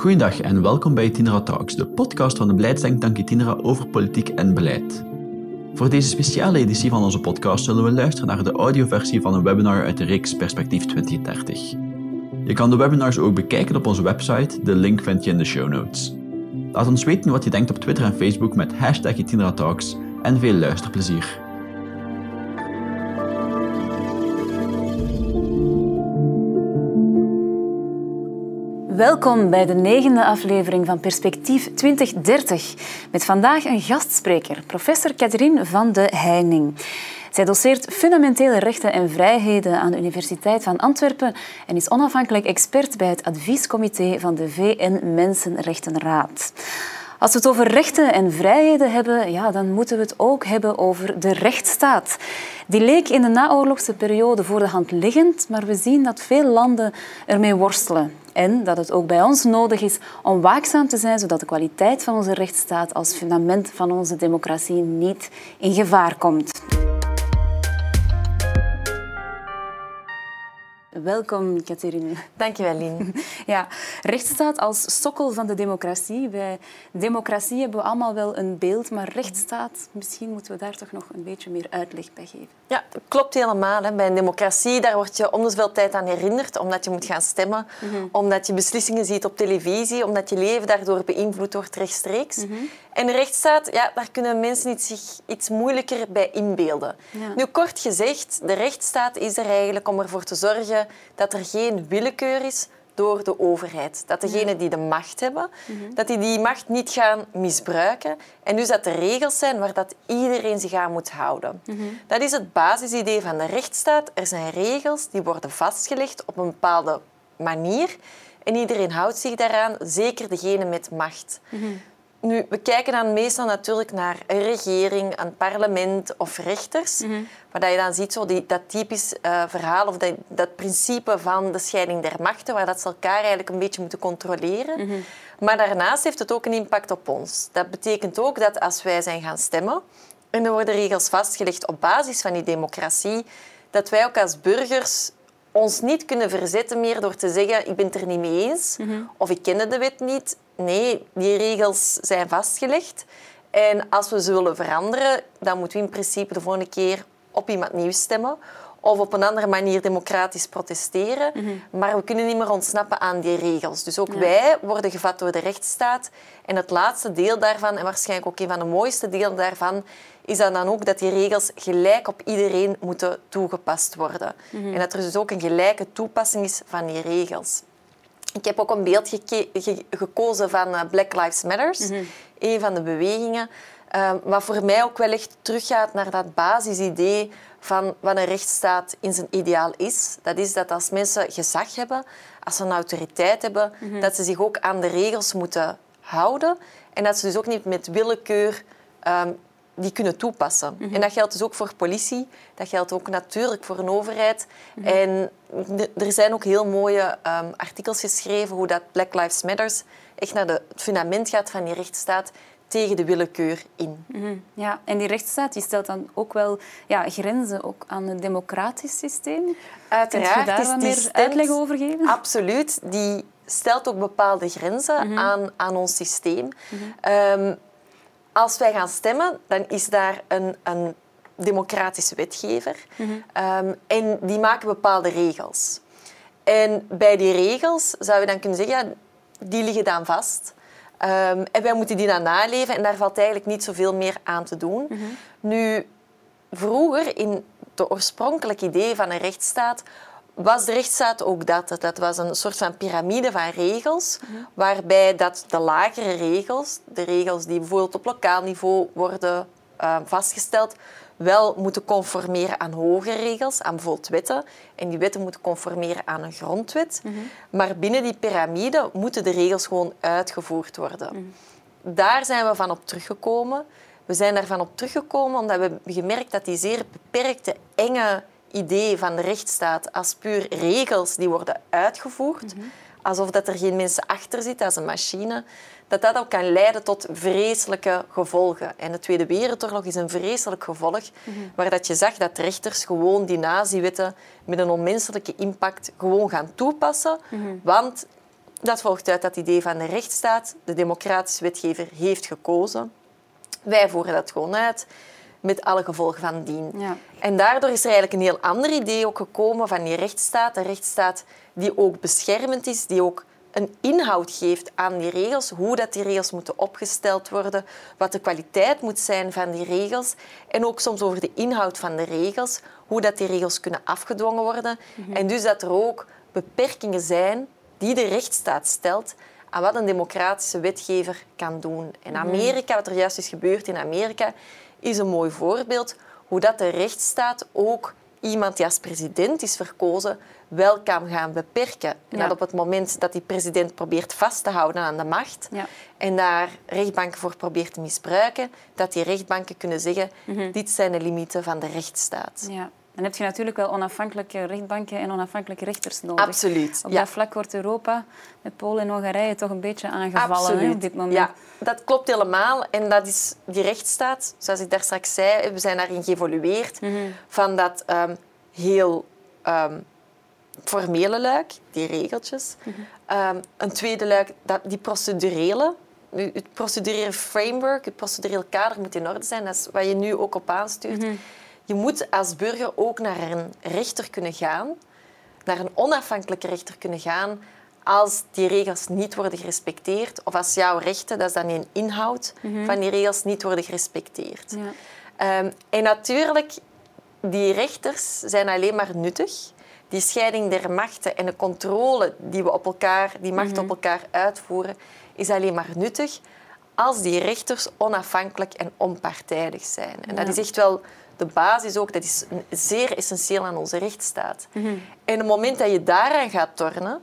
Goedendag en welkom bij Itinera Talks, de podcast van de beleidsdenktank Itinera over politiek en beleid. Voor deze speciale editie van onze podcast zullen we luisteren naar de audioversie van een webinar uit de reeks Perspectief 2030. Je kan de webinars ook bekijken op onze website, de link vind je in de show notes. Laat ons weten wat je denkt op Twitter en Facebook met hashtag Itinera Talks en veel luisterplezier. Welkom bij de negende aflevering van Perspectief 2030. Met vandaag een gastspreker, professor Catherine van de Heining. Zij doseert fundamentele rechten en vrijheden aan de Universiteit van Antwerpen en is onafhankelijk expert bij het adviescomité van de VN Mensenrechtenraad. Als we het over rechten en vrijheden hebben, ja, dan moeten we het ook hebben over de rechtsstaat. Die leek in de naoorlogse periode voor de hand liggend, maar we zien dat veel landen ermee worstelen. En dat het ook bij ons nodig is om waakzaam te zijn, zodat de kwaliteit van onze rechtsstaat als fundament van onze democratie niet in gevaar komt. Welkom, Catherine. Dankjewel, Lien. Ja, rechtsstaat als sokkel van de democratie. Bij democratie hebben we allemaal wel een beeld, maar rechtsstaat, misschien moeten we daar toch nog een beetje meer uitleg bij geven. Ja, dat klopt helemaal. Hè. Bij een democratie daar word je om de zoveel tijd aan herinnerd, omdat je moet gaan stemmen, mhm. omdat je beslissingen ziet op televisie, omdat je leven daardoor beïnvloed wordt rechtstreeks. Mhm. En de rechtsstaat, ja, daar kunnen mensen zich iets moeilijker bij inbeelden. Nu, kort gezegd, de rechtsstaat is er eigenlijk om ervoor te zorgen dat er geen willekeur is door de overheid. Dat degenen die de macht hebben, mhm. dat die die macht niet gaan misbruiken. En dus dat er regels zijn waar dat iedereen zich aan moet houden. Mhm. Dat is het basisidee van de rechtsstaat. Er zijn regels die worden vastgelegd op een bepaalde manier. En iedereen houdt zich daaraan, zeker degene met macht. Mhm. Nu, we kijken dan meestal natuurlijk naar een regering, een parlement of rechters. Mm Waar je dan ziet zo die, dat typisch uh, verhaal of dat, dat, principe van de scheiding der machten, waar dat ze elkaar eigenlijk een beetje moeten controleren. Mhm. Maar daarnaast heeft het ook een impact op ons. Dat betekent ook dat als wij zijn gaan stemmen en er worden regels vastgelegd op basis van die democratie, dat wij ook als burgers ons niet kunnen verzetten meer door te zeggen ik ben het er niet mee eens mhm. of ik ken de wet niet. Nee, die regels zijn vastgelegd. En als we ze willen veranderen, dan moeten we in principe de volgende keer op iemand nieuws stemmen of op een andere manier democratisch protesteren. Mhm. Maar we kunnen niet meer ontsnappen aan die regels. Dus ook wij worden gevat door de rechtsstaat. En het laatste deel daarvan, en waarschijnlijk ook een van de mooiste delen daarvan, is dan, dan ook dat die regels gelijk op iedereen moeten toegepast worden. Mhm. En dat er dus ook een gelijke toepassing is van die regels. Ik heb ook een beeld gekozen van eh, Black Lives Matter, mm een van de bewegingen, uh, wat voor mij ook wel echt teruggaat naar dat basisidee van wat een rechtsstaat in zijn ideaal is. Dat is dat als mensen gezag hebben, als ze een autoriteit hebben, mhm. dat ze zich ook aan de regels moeten houden en dat ze dus ook niet met willekeur um, die kunnen toepassen. Mhm. En dat geldt dus ook voor politie, dat geldt ook natuurlijk voor een overheid. Mhm. En er zijn ook heel mooie um, artikels geschreven hoe dat Black Lives Matter echt naar de, het fundament gaat van die rechtsstaat tegen de willekeur in. Mhm. Ja, en die rechtsstaat die stelt dan ook wel ja, grenzen ook aan het democratisch systeem. Uiteraard. Kun je daar wat meer uitleg over geven? Absoluut. Die stelt ook bepaalde grenzen aan, aan ons systeem. Um, als wij gaan stemmen, dan is daar een, een democratische wetgever. Mhm. Ehm, en die maken bepaalde regels. En bij die regels zou je dan kunnen zeggen, ja, die liggen dan vast. Um, en wij moeten die dan naleven en daar valt eigenlijk niet zoveel meer aan te doen. Mhm. Nu, vroeger, in de oorspronkelijke idee van een rechtsstaat, was de rechtsstaat ook dat. Dat was een soort van piramide van regels, waarbij dat de lagere regels, de regels die bijvoorbeeld op lokaal niveau worden uh, vastgesteld, wel moeten conformeren aan hogere regels, aan bijvoorbeeld wetten. En die wetten moeten conformeren aan een grondwet. Maar binnen die piramide moeten de regels gewoon uitgevoerd worden. Daar zijn we van op teruggekomen. We zijn daarvan op teruggekomen omdat we hebben gemerkt dat die zeer beperkte, enge idee van de rechtsstaat als puur regels die worden uitgevoerd, mhm. alsof dat er geen mensen achter zitten als een machine, dat dat ook kan leiden tot vreselijke gevolgen. En de Tweede Wereldoorlog is een vreselijk gevolg, mhm. waar dat je zag dat rechters gewoon die nazi-wetten met een onmenselijke impact gewoon gaan toepassen, mhm. want Dat volgt uit dat idee van de rechtsstaat. De democratische wetgever heeft gekozen. Wij voeren dat gewoon uit met alle gevolgen van dien. Ja. En daardoor is er eigenlijk een heel ander idee ook gekomen van die rechtsstaat. Een rechtsstaat die ook beschermend is, die ook een inhoud geeft aan die regels, hoe dat die regels moeten opgesteld worden, wat de kwaliteit moet zijn van die regels en ook soms over de inhoud van de regels, hoe dat die regels kunnen afgedwongen worden. En dus dat er ook beperkingen zijn die de rechtsstaat stelt aan wat een democratische wetgever kan doen. En Amerika, wat er juist is gebeurd in Amerika, is een mooi voorbeeld hoe dat de rechtsstaat ook iemand die als president is verkozen wel kan gaan beperken. En Ja. dat op het moment dat die president probeert vast te houden aan de macht Ja. en daar rechtbanken voor probeert te misbruiken, dat die rechtbanken kunnen zeggen dit zijn de limieten van de rechtsstaat. Ja. Dan heb je natuurlijk wel onafhankelijke rechtbanken en onafhankelijke rechters nodig. Absoluut. Op ja. dat vlak wordt Europa met Polen en Hongarije toch een beetje aangevallen hè, op dit moment. Ja, dat klopt helemaal. En dat is die rechtsstaat, zoals ik daar straks zei, we zijn daarin geëvolueerd Mhm. van dat ehm, heel ehm, formele luik, die regeltjes. Mhm. Ehm, een tweede luik, dat, die procedurele. Nu, Het procedurele framework, het procedureel kader moet in orde zijn. Dat is wat je nu ook op aanstuurt. Mhm. Je moet als burger ook naar een rechter kunnen gaan, naar een onafhankelijke rechter kunnen gaan, als die regels niet worden gerespecteerd of als jouw rechten, dat is dan een inhoud van die regels, niet worden gerespecteerd. Ja. Ehm, en natuurlijk, die rechters zijn alleen maar nuttig. Die scheiding der machten en de controle die we op elkaar, die machten op elkaar uitvoeren, is alleen maar nuttig als die rechters onafhankelijk en onpartijdig zijn. En dat is echt wel de basis ook, dat is zeer essentieel aan onze rechtsstaat. En op het moment dat je daaraan gaat tornen,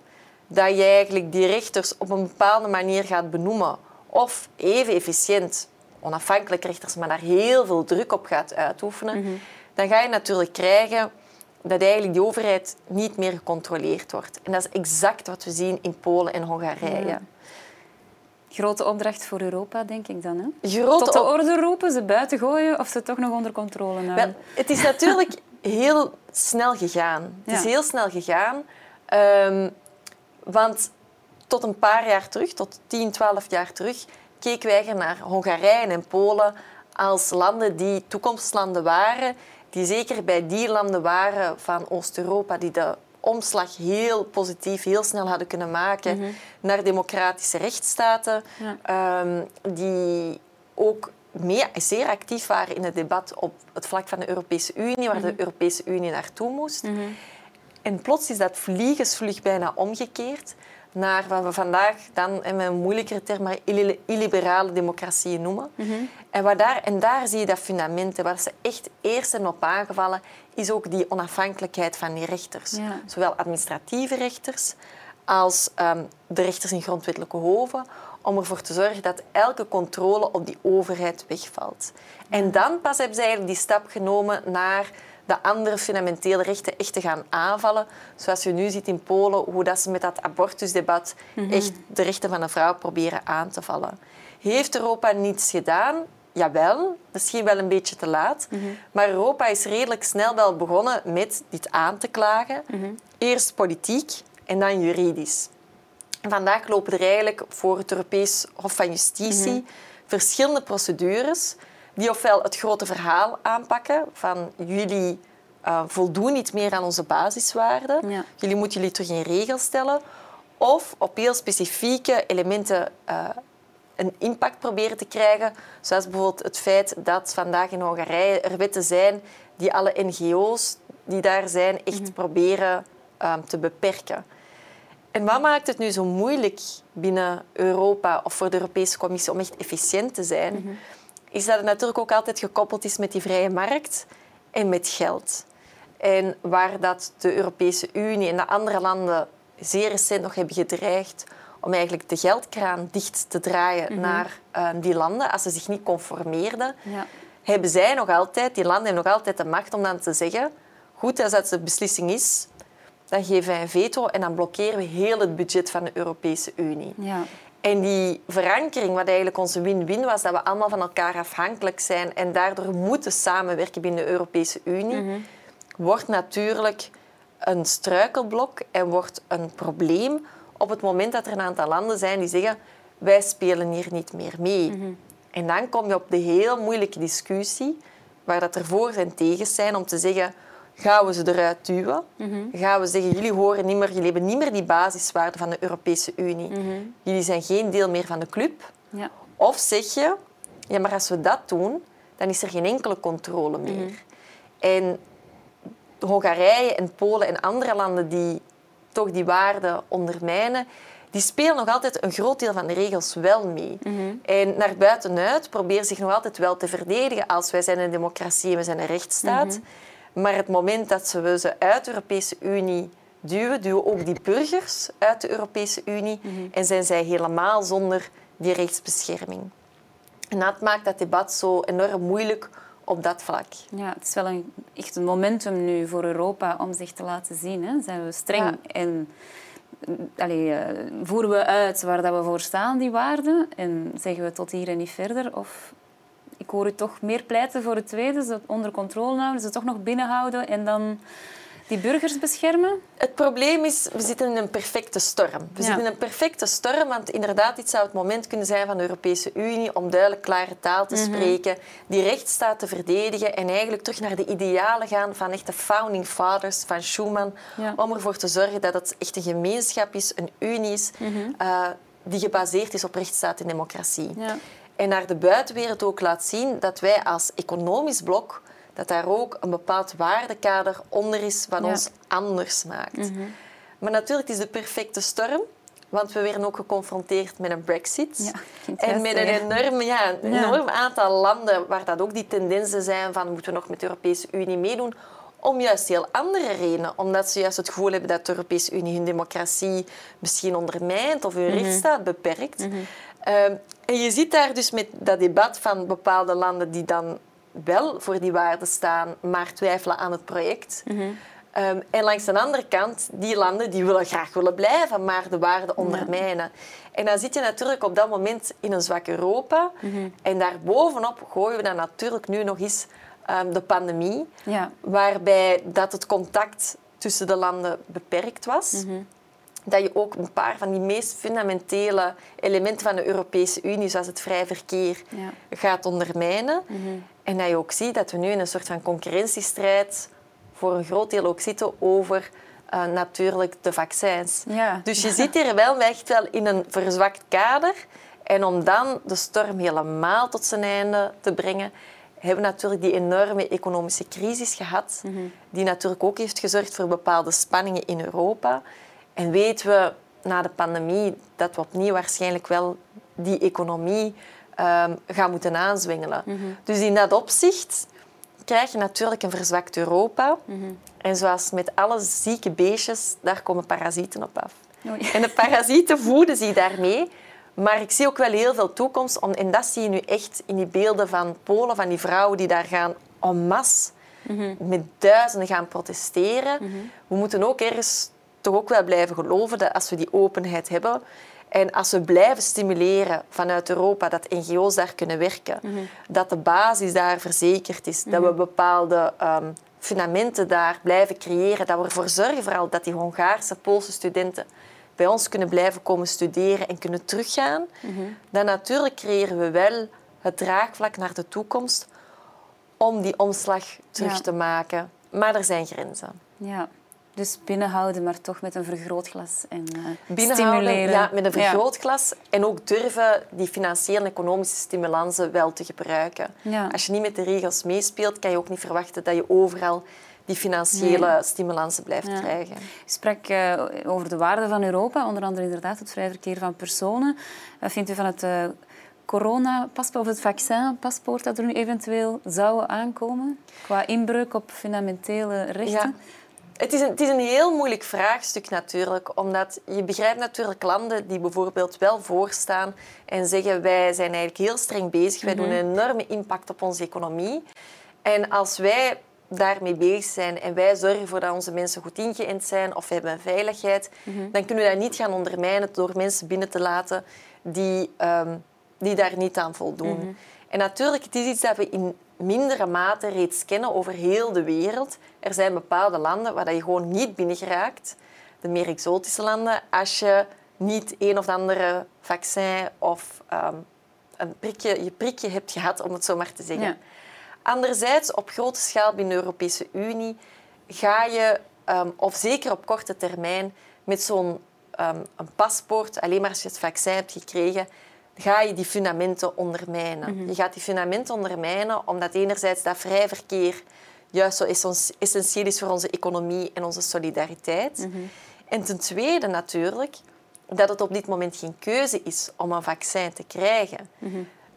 dat je eigenlijk die rechters op een bepaalde manier gaat benoemen of even efficiënt onafhankelijke rechters, maar daar heel veel druk op gaat uitoefenen, dan ga je natuurlijk krijgen dat eigenlijk die overheid niet meer gecontroleerd wordt. En dat is exact wat we zien in Polen en Hongarije. Grote opdracht voor Europa, denk ik dan. Hè? Grote Tot de orde roepen, ze buiten gooien of ze toch nog onder controle houden. Wel, het is natuurlijk heel snel gegaan. Het is heel snel gegaan. ehm, want tot een paar jaar terug, tot 10, 12 jaar terug, keken wij naar Hongarije en Polen als landen die toekomstlanden waren, die zeker bij die landen waren van Oost-Europa, die de omslag heel positief, heel snel hadden kunnen maken naar democratische rechtsstaten, Ja. ehm, die ook meer, zeer actief waren in het debat op het vlak van de Europese Unie, waar de Europese Unie naartoe moest. En plots is dat vliegensvlug bijna omgekeerd naar wat we vandaag dan in een moeilijkere term maar illi- illiberale democratieën noemen. en, wat daar, en daar zie je dat fundament. En waar ze echt eerst zijn op aangevallen, is ook die onafhankelijkheid van die rechters. Ja. Zowel administratieve rechters als ehm, de rechters in grondwettelijke hoven, om ervoor te zorgen dat elke controle op die overheid wegvalt. En dan pas hebben ze eigenlijk die stap genomen naar de andere fundamentele rechten echt te gaan aanvallen. Zoals je nu ziet in Polen, hoe dat ze met dat abortusdebat echt de rechten van de vrouw proberen aan te vallen. Heeft Europa niets gedaan? Jawel, misschien wel een beetje te laat. Maar Europa is redelijk snel wel begonnen met dit aan te klagen. Eerst politiek en dan juridisch. En vandaag lopen er eigenlijk voor het Europees Hof van Justitie verschillende procedures die ofwel het grote verhaal aanpakken van jullie eh, voldoen niet meer aan onze basiswaarden, Ja. jullie moeten jullie terug in regel stellen, of op heel specifieke elementen eh, een impact proberen te krijgen, zoals bijvoorbeeld het feit dat vandaag in Hongarije er wetten zijn die alle NGO's die daar zijn echt proberen ehm, te beperken. En wat maakt het nu zo moeilijk binnen Europa of voor de Europese Commissie om echt efficiënt te zijn? Is dat het natuurlijk ook altijd gekoppeld is met die vrije markt en met geld. En waar dat de Europese Unie en de andere landen zeer recent nog hebben gedreigd om eigenlijk de geldkraan dicht te draaien naar eh, die landen als ze zich niet conformeerden, Ja. hebben zij nog altijd, die landen hebben nog altijd de macht om dan te zeggen, goed, als dat de beslissing is, dan geven wij een veto en dan blokkeren we heel het budget van de Europese Unie. Ja. En die verankering, wat eigenlijk onze win-win was, dat we allemaal van elkaar afhankelijk zijn en daardoor moeten samenwerken binnen de Europese Unie, wordt natuurlijk een struikelblok en wordt een probleem op het moment dat er een aantal landen zijn die zeggen wij spelen hier niet meer mee. En dan kom je op de heel moeilijke discussie waar dat er voor en tegen zijn om te zeggen gaan we ze eruit duwen? Gaan we zeggen jullie horen niet meer, jullie hebben niet meer die basiswaarden van de Europese Unie. Jullie zijn geen deel meer van de club. Ja. Of zeg je ja, maar als we dat doen, dan is er geen enkele controle meer. En Hongarije en Polen en andere landen die toch die waarden ondermijnen, die spelen nog altijd een groot deel van de regels wel mee. En naar buitenuit proberen zich nog altijd wel te verdedigen als wij zijn een democratie en we zijn een rechtsstaat. Maar het moment dat ze ze uit de Europese Unie duwen, duwen ook die burgers uit de Europese Unie en zijn zij helemaal zonder die rechtsbescherming. En dat maakt dat debat zo enorm moeilijk op dat vlak. Ja, het is wel een, echt een momentum nu voor Europa om zich te laten zien. Hè. Zijn we streng Ja. en allee, eh, voeren we uit waar dat we voor staan, die waarden? En zeggen we tot hier en niet verder? Of ik hoor u toch meer pleiten voor het tweede, ze onder controle houden, ze toch nog binnenhouden en dan die burgers beschermen? Het probleem is, we zitten in een perfecte storm. We Ja. zitten in een perfecte storm, want inderdaad, dit zou het moment kunnen zijn van de Europese Unie om duidelijk klare taal te spreken, die rechtsstaat te verdedigen en eigenlijk terug naar de idealen gaan van echt de founding fathers van Schuman, Ja. om ervoor te zorgen dat het echt een gemeenschap is, een unie is, eh, die gebaseerd is op rechtsstaat en democratie. Ja. En naar de buitenwereld ook laat zien dat wij als economisch blok, dat daar ook een bepaald waardekader onder is wat Ja. ons anders maakt. Maar natuurlijk het is de perfecte storm, want we werden ook geconfronteerd met een brexit. Ja, en met een enorm, ja, een Ja. enorm aantal landen waar dat ook die tendensen zijn van moeten we nog met de Europese Unie meedoen, om juist heel andere redenen. Omdat ze juist het gevoel hebben dat de Europese Unie hun democratie misschien ondermijnt of hun rechtsstaat beperkt. Ehm, en je ziet daar dus met dat debat van bepaalde landen die dan wel voor die waarden staan, maar twijfelen aan het project. Ehm, en langs de andere kant, die landen die willen graag willen blijven, maar de waarden ondermijnen. En dan zit je natuurlijk op dat moment in een zwak Europa. En daarbovenop gooien we dan natuurlijk nu nog eens ehm, de pandemie, Ja. waarbij dat het contact tussen de landen beperkt was. Dat je ook een paar van die meest fundamentele elementen van de Europese Unie, zoals het vrij verkeer, Ja. gaat ondermijnen. En dat je ook ziet dat we nu in een soort van concurrentiestrijd voor een groot deel ook zitten over eh, natuurlijk de vaccins. Ja. Dus je zit hier wel echt wel in een verzwakt kader. En om dan de storm helemaal tot zijn einde te brengen, hebben we natuurlijk die enorme economische crisis gehad, die natuurlijk ook heeft gezorgd voor bepaalde spanningen in Europa. En weten we na de pandemie dat we opnieuw waarschijnlijk wel die economie ehm, gaan moeten aanzwengelen. Dus in dat opzicht krijg je natuurlijk een verzwakt Europa. En zoals met alle zieke beestjes, daar komen parasieten op af. En de parasieten voeden zich daarmee. Maar ik zie ook wel heel veel toekomst. om- En dat zie je nu echt in die beelden van Polen, van die vrouwen die daar gaan en masse met duizenden gaan protesteren. We moeten ook ergens toch ook wel blijven geloven dat als we die openheid hebben en als we blijven stimuleren vanuit Europa dat NGO's daar kunnen werken, dat de basis daar verzekerd is, dat we bepaalde ehm, fundamenten daar blijven creëren, dat we ervoor zorgen vooral dat die Hongaarse, Poolse studenten bij ons kunnen blijven komen studeren en kunnen teruggaan, dan natuurlijk creëren we wel het draagvlak naar de toekomst om die omslag terug Ja. te maken. Maar er zijn grenzen. Ja. Dus binnenhouden, maar toch met een vergrootglas en Binnenhouden, stimuleren. ja, met een vergrootglas. En ook durven die financiële en economische stimulansen wel te gebruiken. Ja. Als je niet met de regels meespeelt, kan je ook niet verwachten dat je overal die financiële stimulansen blijft Ja. krijgen. Je sprak eh, over de waarde van Europa, onder andere inderdaad het vrij verkeer van personen. Wat vindt u van het eh coronapaspoort of het vaccinpaspoort dat er nu eventueel zou aankomen? Qua inbreuk op fundamentele rechten? Ja. Het is, een, het is een heel moeilijk vraagstuk natuurlijk, omdat je begrijpt natuurlijk landen die bijvoorbeeld wel voorstaan en zeggen wij zijn eigenlijk heel streng bezig, wij doen een enorme impact op onze economie. En als wij daarmee bezig zijn en wij zorgen ervoor dat onze mensen goed ingeënt zijn of we hebben veiligheid, dan kunnen we dat niet gaan ondermijnen door mensen binnen te laten die, ehm, die daar niet aan voldoen. En natuurlijk, het is iets dat we in mindere mate reeds kennen over heel de wereld. Er zijn bepaalde landen waar je gewoon niet binnen geraakt. De meer exotische landen, als je niet een of andere vaccin of ehm, een prikje, je prikje hebt gehad, om het zo maar te zeggen. Ja. Anderzijds, op grote schaal binnen de Europese Unie ga je, ehm, of zeker op korte termijn, met zo'n ehm, een paspoort, alleen maar als je het vaccin hebt gekregen, ga je die fundamenten ondermijnen. Je gaat die fundamenten ondermijnen omdat enerzijds dat vrij verkeer juist zo essen- essentieel is voor onze economie en onze solidariteit. En ten tweede natuurlijk dat het op dit moment geen keuze is om een vaccin te krijgen.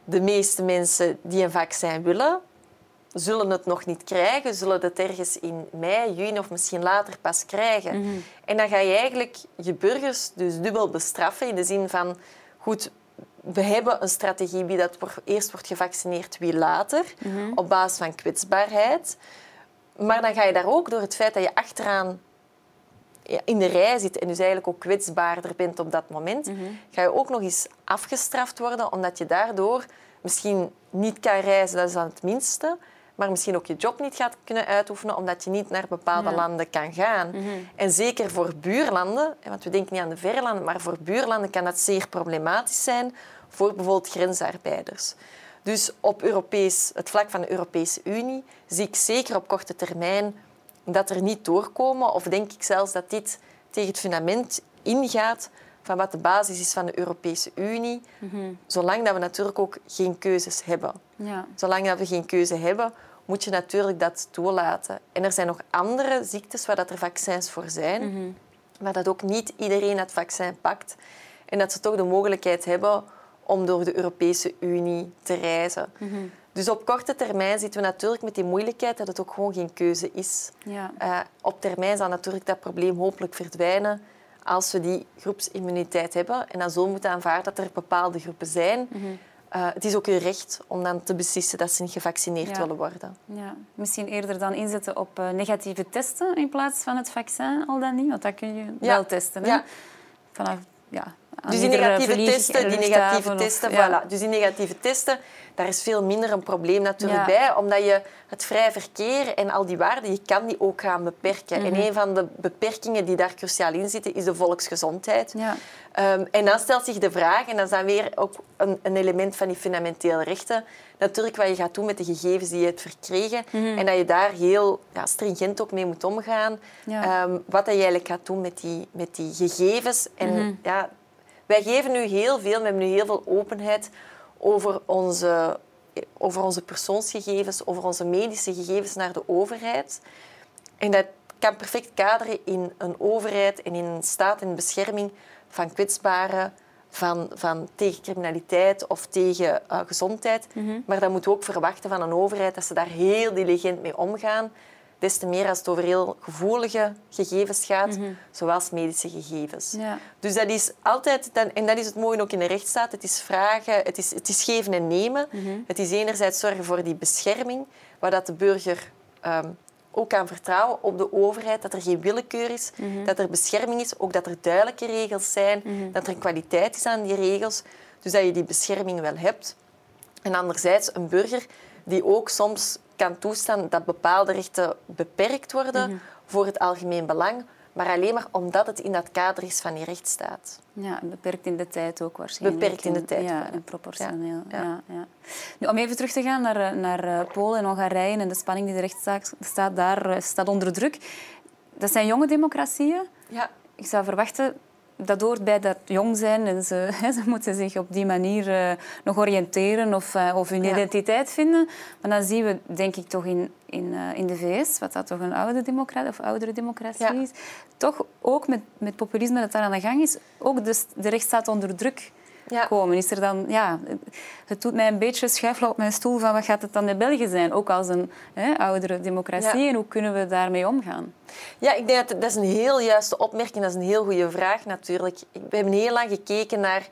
De meeste mensen die een vaccin willen, zullen het nog niet krijgen, zullen het ergens in mei, juni of misschien later pas krijgen. En dan ga je eigenlijk je burgers dus dubbel bestraffen in de zin van, goed, we hebben een strategie wie dat eerst wordt gevaccineerd, wie later, op basis van kwetsbaarheid. Maar dan ga je daar ook door het feit dat je achteraan in de rij zit en dus eigenlijk ook kwetsbaarder bent op dat moment, ga je ook nog eens afgestraft worden omdat je daardoor misschien niet kan reizen, dat is dan het minste, maar misschien ook je job niet gaat kunnen uitoefenen omdat je niet naar bepaalde Ja. landen kan gaan. En zeker voor buurlanden, want we denken niet aan de verre landen, maar voor buurlanden kan dat zeer problematisch zijn voor bijvoorbeeld grensarbeiders. Dus op Europees, het vlak van de Europese Unie zie ik zeker op korte termijn dat er niet doorkomen. Of denk ik zelfs dat dit tegen het fundament ingaat van wat de basis is van de Europese Unie. Zolang dat we natuurlijk ook geen keuzes hebben. Ja. Zolang dat we geen keuze hebben, moet je natuurlijk dat toelaten. En er zijn nog andere ziektes waar dat er vaccins voor zijn, maar dat ook niet iedereen het vaccin pakt. En dat ze toch de mogelijkheid hebben om door de Europese Unie te reizen. Dus op korte termijn zitten we natuurlijk met die moeilijkheid dat het ook gewoon geen keuze is. Ja. Eh, op termijn zal natuurlijk dat probleem hopelijk verdwijnen als we die groepsimmuniteit hebben. En dan zullen we moeten aanvaarden dat er bepaalde groepen zijn. Eh, het is ook hun recht om dan te beslissen dat ze niet gevaccineerd Ja. willen worden. Ja, misschien eerder dan inzetten op eh, negatieve testen in plaats van het vaccin, al dan niet. Want dat kun je Ja. wel testen. Hè? Ja. Vanaf, ja, aan Dus die negatieve testen, die negatieve testen, voilà. Dus die negatieve testen, daar is veel minder een probleem natuurlijk bij, omdat je het vrij verkeer en al die waarden, je kan die ook gaan beperken. Mhm. En een van de beperkingen die daar cruciaal in zitten, is de volksgezondheid. Ja. Ehm, en dan stelt zich de vraag, en dat is dan weer ook een, een element van die fundamentele rechten, natuurlijk wat je gaat doen met de gegevens die je hebt verkregen Mhm. en dat je daar heel ja, stringent ook mee moet omgaan. Ja. Ehm, wat dat je eigenlijk gaat doen met die, met die gegevens. En Mhm. ja, wij geven nu heel veel, we hebben nu heel veel openheid over onze, over onze persoonsgegevens, over onze medische gegevens naar de overheid. En dat kan perfect kaderen in een overheid en in een staat en bescherming van kwetsbaren, van, van tegen criminaliteit of tegen eh, gezondheid. Maar dan moeten we ook verwachten van een overheid dat ze daar heel diligent mee omgaan. Des te meer als het over heel gevoelige gegevens gaat, zoals medische gegevens. Ja. Dus dat is altijd, en dat is het mooie ook in de rechtsstaat, het is vragen, het is, het is geven en nemen. Het is enerzijds zorgen voor die bescherming, waar dat de burger ehm, ook kan vertrouwen op de overheid, dat er geen willekeur is, dat er bescherming is, ook dat er duidelijke regels zijn, dat er een kwaliteit is aan die regels, dus dat je die bescherming wel hebt. En anderzijds een burger die ook soms kan toestaan dat bepaalde rechten beperkt worden voor het algemeen belang, maar alleen maar omdat het in dat kader is van die rechtsstaat. Ja, en beperkt in de tijd ook waarschijnlijk. Beperkt in de tijd, Ja, en proportioneel. Ja, Ja. ja. Ja, Nu, om even terug te gaan naar, eh, naar eh, Polen en Hongarije en de spanning die de rechtsstaat staat, daar eh, staat onder druk. Dat zijn jonge democratieën. Ja, Ik zou verwachten dat hoort bij dat jong zijn en ze, ze moeten zich op die manier eh, nog oriënteren of, eh, of hun Ja. identiteit vinden. Maar dan zien we, denk ik, toch in, in, eh, in de VS, wat dat toch een oude democratie of oudere democratie Ja. is, toch ook met, met populisme dat daar aan de gang is, ook de, de rechtsstaat onder druk Ja. komen. Is er dan, ja, het doet mij een beetje schuifelen op mijn stoel van wat gaat het dan in België zijn, ook als een hè, oudere democratie, Ja. en hoe kunnen we daarmee omgaan? Ja, ik denk dat dat is een heel juiste opmerking. Dat is een heel goede vraag natuurlijk. We hebben heel lang gekeken naar,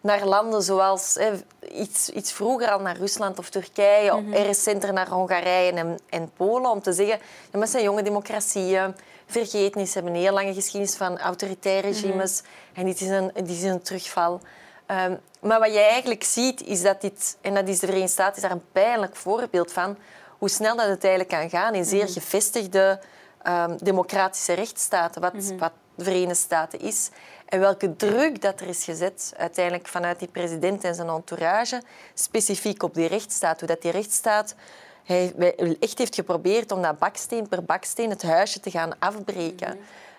naar landen zoals hè, iets, iets vroeger al naar Rusland of Turkije, Mhm. en recenter naar Hongarije en, en Polen, om te zeggen, ja, maar het zijn jonge democratieën. Vergeet niet, ze hebben een heel lange geschiedenis van autoritaire Mhm. regimes en dit is een, dit is een terugval. Ehm, maar wat je eigenlijk ziet, is dat dit, en dat is de Verenigde Staten is daar een pijnlijk voorbeeld van, hoe snel dat het eigenlijk kan gaan in zeer gevestigde ehm, democratische rechtsstaten, wat, wat de Verenigde Staten is. En welke druk dat er is gezet, uiteindelijk vanuit die president en zijn entourage, specifiek op die rechtsstaat. Hoe dat die rechtsstaat hij echt heeft geprobeerd om dat baksteen per baksteen het huisje te gaan afbreken.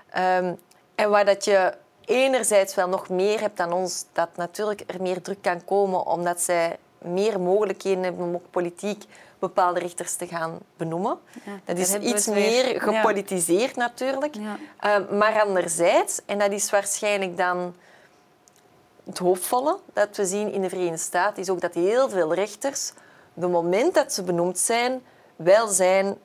Ehm, en waar dat je enerzijds wel nog meer hebt dan ons, dat natuurlijk er meer druk kan komen omdat zij meer mogelijkheden hebben om ook politiek bepaalde rechters te gaan benoemen. dat is iets meer gepolitiseerd natuurlijk. Ehm, maar anderzijds, en dat is waarschijnlijk dan het hoofdvolle dat we zien in de Verenigde Staten, is ook dat heel veel rechters, de moment dat ze benoemd zijn, wel zijn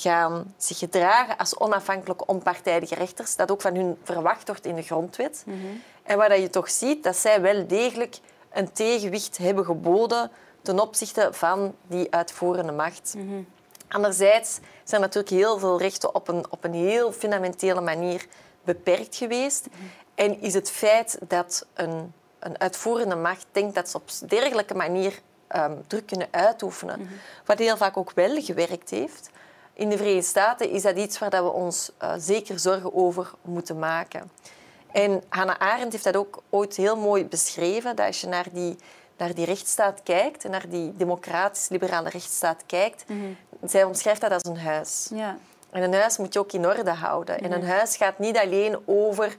gaan zich gedragen als onafhankelijke, onpartijdige rechters. Dat ook van hun verwacht wordt in de grondwet. Mhm. En waar je toch ziet dat zij wel degelijk een tegenwicht hebben geboden ten opzichte van die uitvoerende macht. Mm Anderzijds zijn natuurlijk heel veel rechten op een, op een heel fundamentele manier beperkt geweest. Mhm. En is het feit dat een, een uitvoerende macht denkt dat ze op dergelijke manier um, druk kunnen uitoefenen, mhm. wat heel vaak ook wel gewerkt heeft, in de Verenigde Staten is dat iets waar we ons uh, zeker zorgen over moeten maken. En Hannah Arendt heeft dat ook ooit heel mooi beschreven, dat als je naar die, naar die rechtsstaat kijkt, en naar die democratisch-liberale rechtsstaat kijkt, mm zij omschrijft dat als een huis. Ja. En een huis moet je ook in orde houden. En een mhm. huis gaat niet alleen over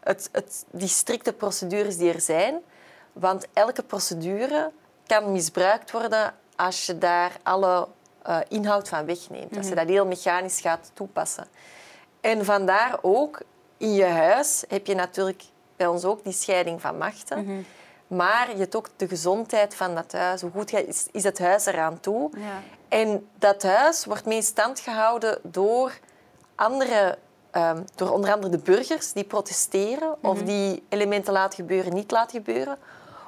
het, het, die strikte procedures die er zijn, want elke procedure kan misbruikt worden als je daar alle uh, inhoud van wegneemt. Als je mhm. dat heel mechanisch gaat toepassen. En vandaar ook, in je huis heb je natuurlijk bij ons ook die scheiding van machten. Mhm. Maar je hebt ook de gezondheid van dat huis. Hoe goed is, is het huis eraan toe? Ja. En dat huis wordt mee stand gehouden door andere... Um, door onder andere de burgers die protesteren of mhm. die elementen laten gebeuren, niet laten gebeuren.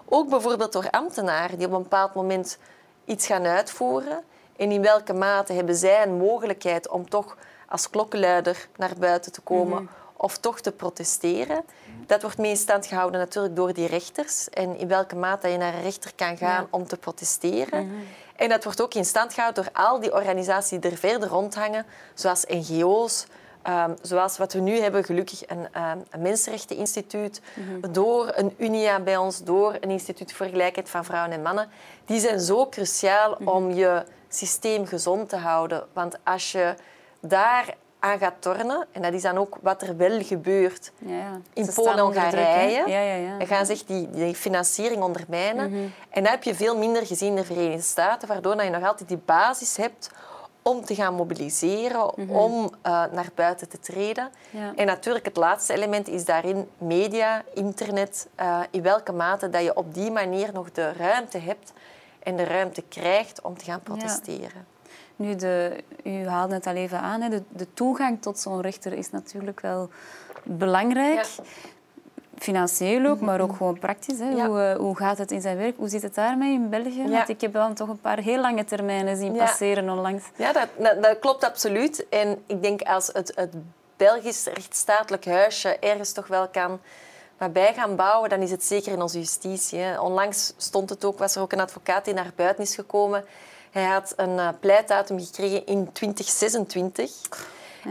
Ook bijvoorbeeld door ambtenaren die op een bepaald moment iets gaan uitvoeren en in welke mate hebben zij een mogelijkheid om toch als klokkenluider naar buiten te komen mhm. of toch te protesteren. Dat wordt mee in stand gehouden natuurlijk door die rechters en in welke mate je naar een rechter kan gaan om te protesteren. Mhm. En dat wordt ook in stand gehouden door al die organisaties die er verder rondhangen, zoals NGO's, Ehm, zoals wat we nu hebben, gelukkig een, um, een Mensenrechteninstituut, mhm. door een UNIA bij ons, door een Instituut voor Gelijkheid van Vrouwen en Mannen. Die zijn zo cruciaal mhm. om je systeem gezond te houden. Want als je daar aan gaat tornen, en dat is dan ook wat er wel gebeurt ja, ja. in Polen en Hongarije, ja, dan gaan zich die, die financiering ondermijnen. Mhm. En dat heb je veel minder gezien in de Verenigde Staten, waardoor je nog altijd die basis hebt om te gaan mobiliseren, mhm. om uh, naar buiten te treden. Ja. En natuurlijk het laatste element is daarin media, internet, uh, in welke mate dat je op die manier nog de ruimte hebt en de ruimte krijgt om te gaan protesteren. Ja. Nu, de, u haalde het al even aan, hè, de, de toegang tot zo'n rechter is natuurlijk wel belangrijk. Financieel ook, maar ook mhm. gewoon praktisch. Hè. Hoe, eh, hoe gaat het in zijn werk? Hoe zit het daarmee in België? Want ik heb dan toch een paar heel lange termijnen zien passeren onlangs. Ja, dat, dat, klopt absoluut. En ik denk als het, het Belgisch rechtsstatelijk huisje ergens toch wel kan bij gaan bouwen, dan is het zeker in onze justitie. Onlangs stond het ook, was er ook een advocaat die naar buiten is gekomen. Hij had een uh, pleitdatum gekregen in 2026.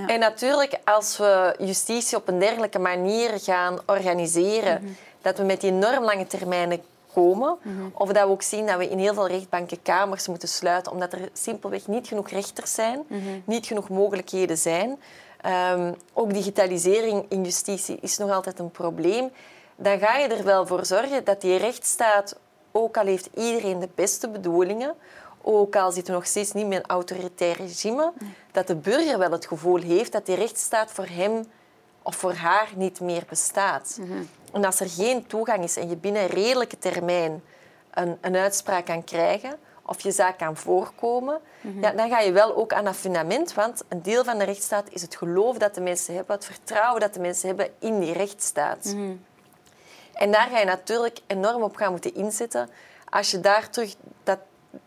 En natuurlijk, als we justitie op een dergelijke manier gaan organiseren, mhm. dat we met die enorm lange termijnen komen, mhm. of dat we ook zien dat we in heel veel rechtbanken kamers moeten sluiten, omdat er simpelweg niet genoeg rechters zijn, mhm. niet genoeg mogelijkheden zijn. Um, ook digitalisering in justitie is nog altijd een probleem. Dan ga je er wel voor zorgen dat die rechtsstaat, ook al heeft iedereen de beste bedoelingen, ook al zitten we nog steeds niet meer een autoritair regime, dat de burger wel het gevoel heeft dat die rechtsstaat voor hem of voor haar niet meer bestaat. Mhm. En als er geen toegang is en je binnen redelijke termijn een, een uitspraak kan krijgen of je zaak kan voorkomen, mhm. ja, dan ga je wel ook aan dat fundament, want een deel van de rechtsstaat is het geloof dat de mensen hebben, het vertrouwen dat de mensen hebben in die rechtsstaat. Mhm. En daar ga je natuurlijk enorm op gaan moeten inzetten als je daar terug dat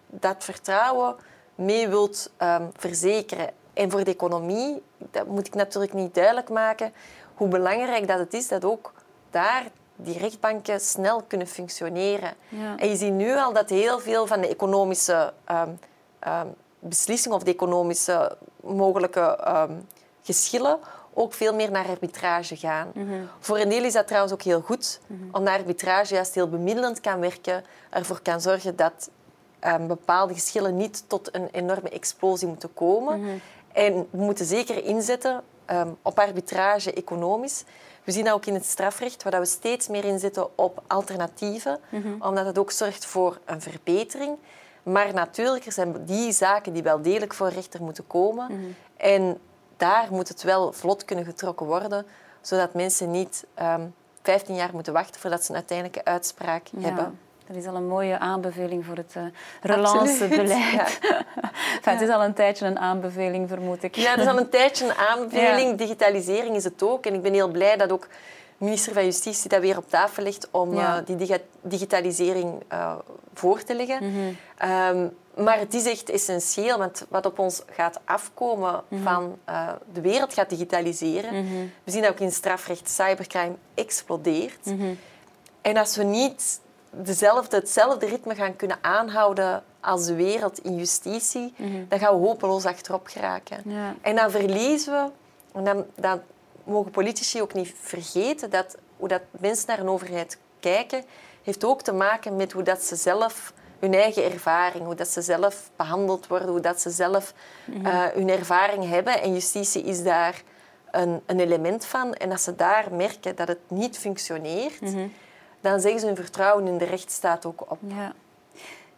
dat vertrouwen mee wilt um, verzekeren. En voor de economie, dat moet ik natuurlijk niet duidelijk maken, hoe belangrijk dat het is dat ook daar die rechtbanken snel kunnen functioneren. En je ziet nu al dat heel veel van de economische um, um, beslissingen of de economische mogelijke geschillen ook veel meer naar arbitrage gaan. Voor een deel is dat trouwens ook heel goed, omdat arbitrage juist heel bemiddelend kan werken, ervoor kan zorgen dat um, bepaalde geschillen niet tot een enorme explosie moeten komen. En we moeten zeker inzetten um, op arbitrage economisch. We zien dat ook in het strafrecht, waar we steeds meer inzetten op alternatieven, omdat het ook zorgt voor een verbetering. Maar natuurlijk, er zijn die zaken die wel degelijk voor rechter moeten komen. En daar moet het wel vlot kunnen getrokken worden, zodat mensen niet um, ehm, 15 jaar moeten wachten voordat ze een uiteindelijke uitspraak hebben. Dat is al een mooie aanbeveling voor het uh, relancebeleid. Ja. Het is al een tijdje een aanbeveling, vermoed ik. Ja, het is al een tijdje een aanbeveling. Digitalisering is het ook. En ik ben heel blij dat ook minister van Justitie dat weer op tafel legt om uh, die digitalisering uh, voor te leggen. Mm -hmm. um, maar het is echt essentieel, want wat op ons gaat afkomen mm -hmm. van uh, de wereld gaat digitaliseren. Mm -hmm. We zien dat ook in strafrecht, cybercrime explodeert. Mhm. En als we niet dezelfde, hetzelfde ritme gaan kunnen aanhouden als de wereld in justitie, mhm. dan gaan we hopeloos achterop geraken. Ja. En dan verliezen we, en dan, dan mogen politici ook niet vergeten, dat hoe dat mensen naar een overheid kijken, heeft ook te maken met hoe dat ze zelf hun eigen ervaring, hoe dat ze zelf behandeld worden, hoe dat ze zelf mhm. eh, hun ervaring hebben. En justitie is daar een, een, element van. En als ze daar merken dat het niet functioneert, mhm dan zeggen ze hun vertrouwen in de rechtsstaat ook op. Ja.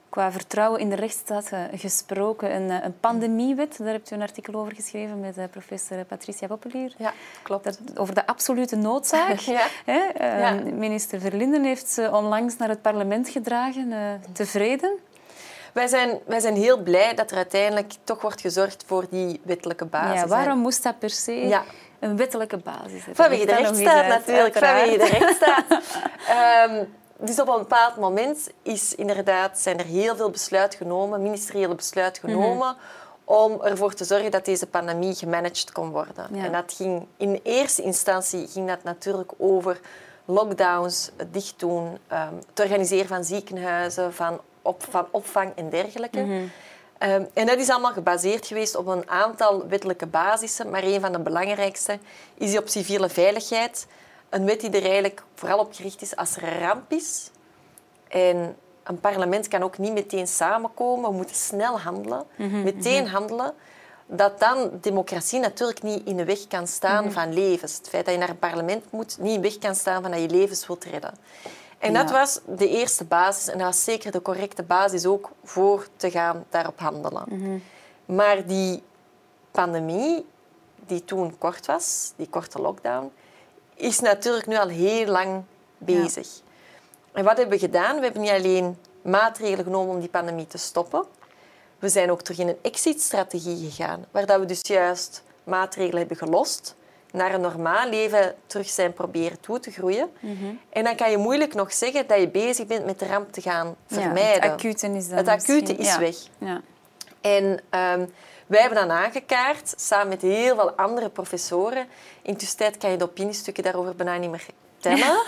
Qua vertrouwen in de rechtsstaat eh, gesproken, een, eh, een pandemiewet, daar hebt u een artikel over geschreven met eh, professor Patricia Poppelier. Ja, klopt. Dat, over de absolute noodzaak. ja. Hè? ja. Minister Verlinden heeft ze onlangs naar het parlement gedragen. tevreden? Wij zijn, wij zijn heel blij dat er uiteindelijk toch wordt gezorgd voor die wettelijke basis. Ja, waarom moest dat per se? Ja, een wettelijke basis. Vanwege de rechtsstaat natuurlijk, vanwege de rechtsstaat. um, dus op een bepaald moment is inderdaad, zijn er heel veel besluiten genomen, ministeriële besluiten mhm. genomen, om ervoor te zorgen dat deze pandemie gemanaged kon worden. En dat ging, in eerste instantie ging dat natuurlijk over lockdowns, dicht doen, um, het organiseren van ziekenhuizen, van, op, van opvang en dergelijke. Mhm. Ehm, en dat is allemaal gebaseerd geweest op een aantal wettelijke basissen, maar een van de belangrijkste is die op civiele veiligheid. Een wet die er eigenlijk vooral op gericht is als er een ramp is. En een parlement kan ook niet meteen samenkomen, we moeten snel handelen, mhm, meteen mhm. handelen. Dat dan democratie natuurlijk niet in de weg kan staan mhm. van levens. Het feit dat je naar een parlement moet, niet in de weg kan staan van dat je levens wilt redden. En dat was de eerste basis en dat was zeker de correcte basis ook voor te gaan daarop handelen. Mhm. Maar die pandemie, die toen kort was, die korte lockdown, is natuurlijk nu al heel lang bezig. En wat hebben we gedaan? We hebben niet alleen maatregelen genomen om die pandemie te stoppen. We zijn ook terug in een exit-strategie gegaan, waar we dus juist maatregelen hebben gelost naar een normaal leven terug zijn proberen toe te groeien. Mhm. En dan kan je moeilijk nog zeggen dat je bezig bent met de ramp te gaan vermijden. het acute is, dan het acute is weg. Ja. En um, wij hebben dan aangekaart, samen met heel veel andere professoren. Intussen kan je de opiniestukken daarover bijna niet meer tellen.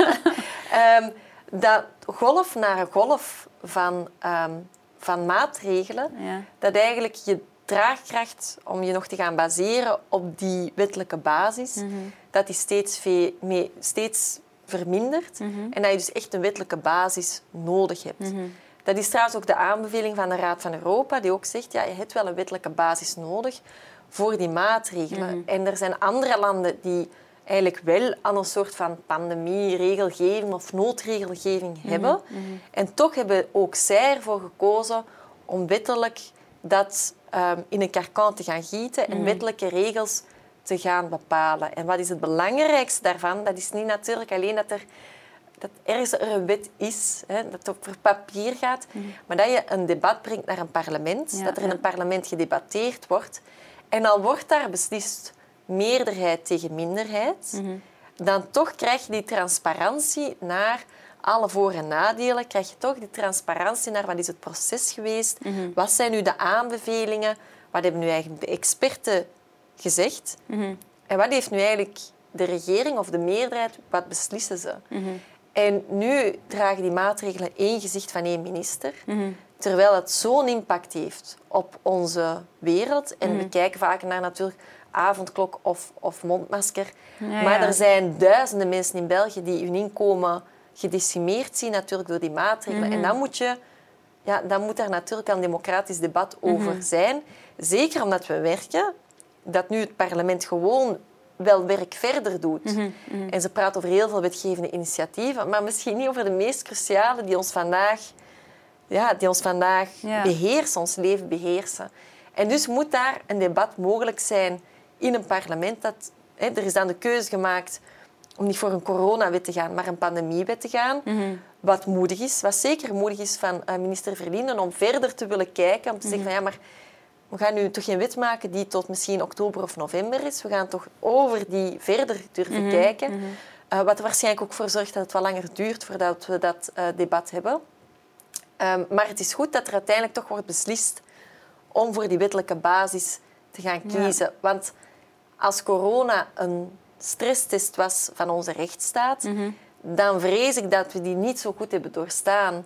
um, dat golf naar golf van, um, van maatregelen, dat eigenlijk je draagkracht om je nog te gaan baseren op die wettelijke basis, mhm. dat die steeds, mee, steeds vermindert mhm. en dat je dus echt een wettelijke basis nodig hebt. Mhm. Dat is trouwens ook de aanbeveling van de Raad van Europa, die ook zegt, ja, je hebt wel een wettelijke basis nodig voor die maatregelen. En er zijn andere landen die eigenlijk wel aan een soort van pandemie-regelgeving of noodregelgeving hebben. En toch hebben ook zij ervoor gekozen om wettelijk dat um, in een karkan te gaan gieten en mm. wettelijke regels te gaan bepalen. En wat is het belangrijkste daarvan? Dat is niet natuurlijk alleen dat er dat ergens er een wet is, hè, dat het over papier gaat, mm. maar dat je een debat brengt naar een parlement, dat er in een parlement gedebatteerd wordt. En al wordt daar beslist meerderheid tegen minderheid, mm-hmm. dan toch krijg je die transparantie naar alle voor- en nadelen, krijg je toch die transparantie naar wat is het proces geweest, mm wat zijn nu de aanbevelingen, wat hebben nu eigenlijk de experten gezegd mm en wat heeft nu eigenlijk de regering of de meerderheid, wat beslissen ze. Mm En nu dragen die maatregelen één gezicht van één minister, mhm. terwijl het zo'n impact heeft op onze wereld. En we kijken vaak naar natuurlijk avondklok of, of mondmasker. Maar er zijn duizenden mensen in België die hun inkomen gedecimeerd zien natuurlijk door die maatregelen. En mhm. dan moet, je, ja, dan moet er natuurlijk een democratisch debat over mhm. zijn. Zeker omdat we werken, dat nu het parlement gewoon wel werk verder doet. Mhm, en ze praat over heel veel wetgevende initiatieven, maar misschien niet over de meest cruciale die ons vandaag, ja, die ons vandaag beheersen, ons leven beheersen. En dus moet daar een debat mogelijk zijn in een parlement. Dat, hè, er is dan de keuze gemaakt om niet voor een coronawet te gaan, maar een pandemiewet te gaan. Mhm. Wat moedig is, wat zeker moedig is van uh, minister Verlinden om verder te willen kijken. Om te zeggen van ja, maar we gaan nu toch geen wet maken die tot misschien oktober of november is. We gaan toch over die verder durven mhm. kijken. Mhm. Eh, wat er waarschijnlijk ook voor zorgt dat het wat langer duurt voordat we dat uh, debat hebben. Um, maar het is goed dat er uiteindelijk toch wordt beslist om voor die wettelijke basis te gaan kiezen. Want als corona een stresstest was van onze rechtsstaat, mhm. dan vrees ik dat we die niet zo goed hebben doorstaan.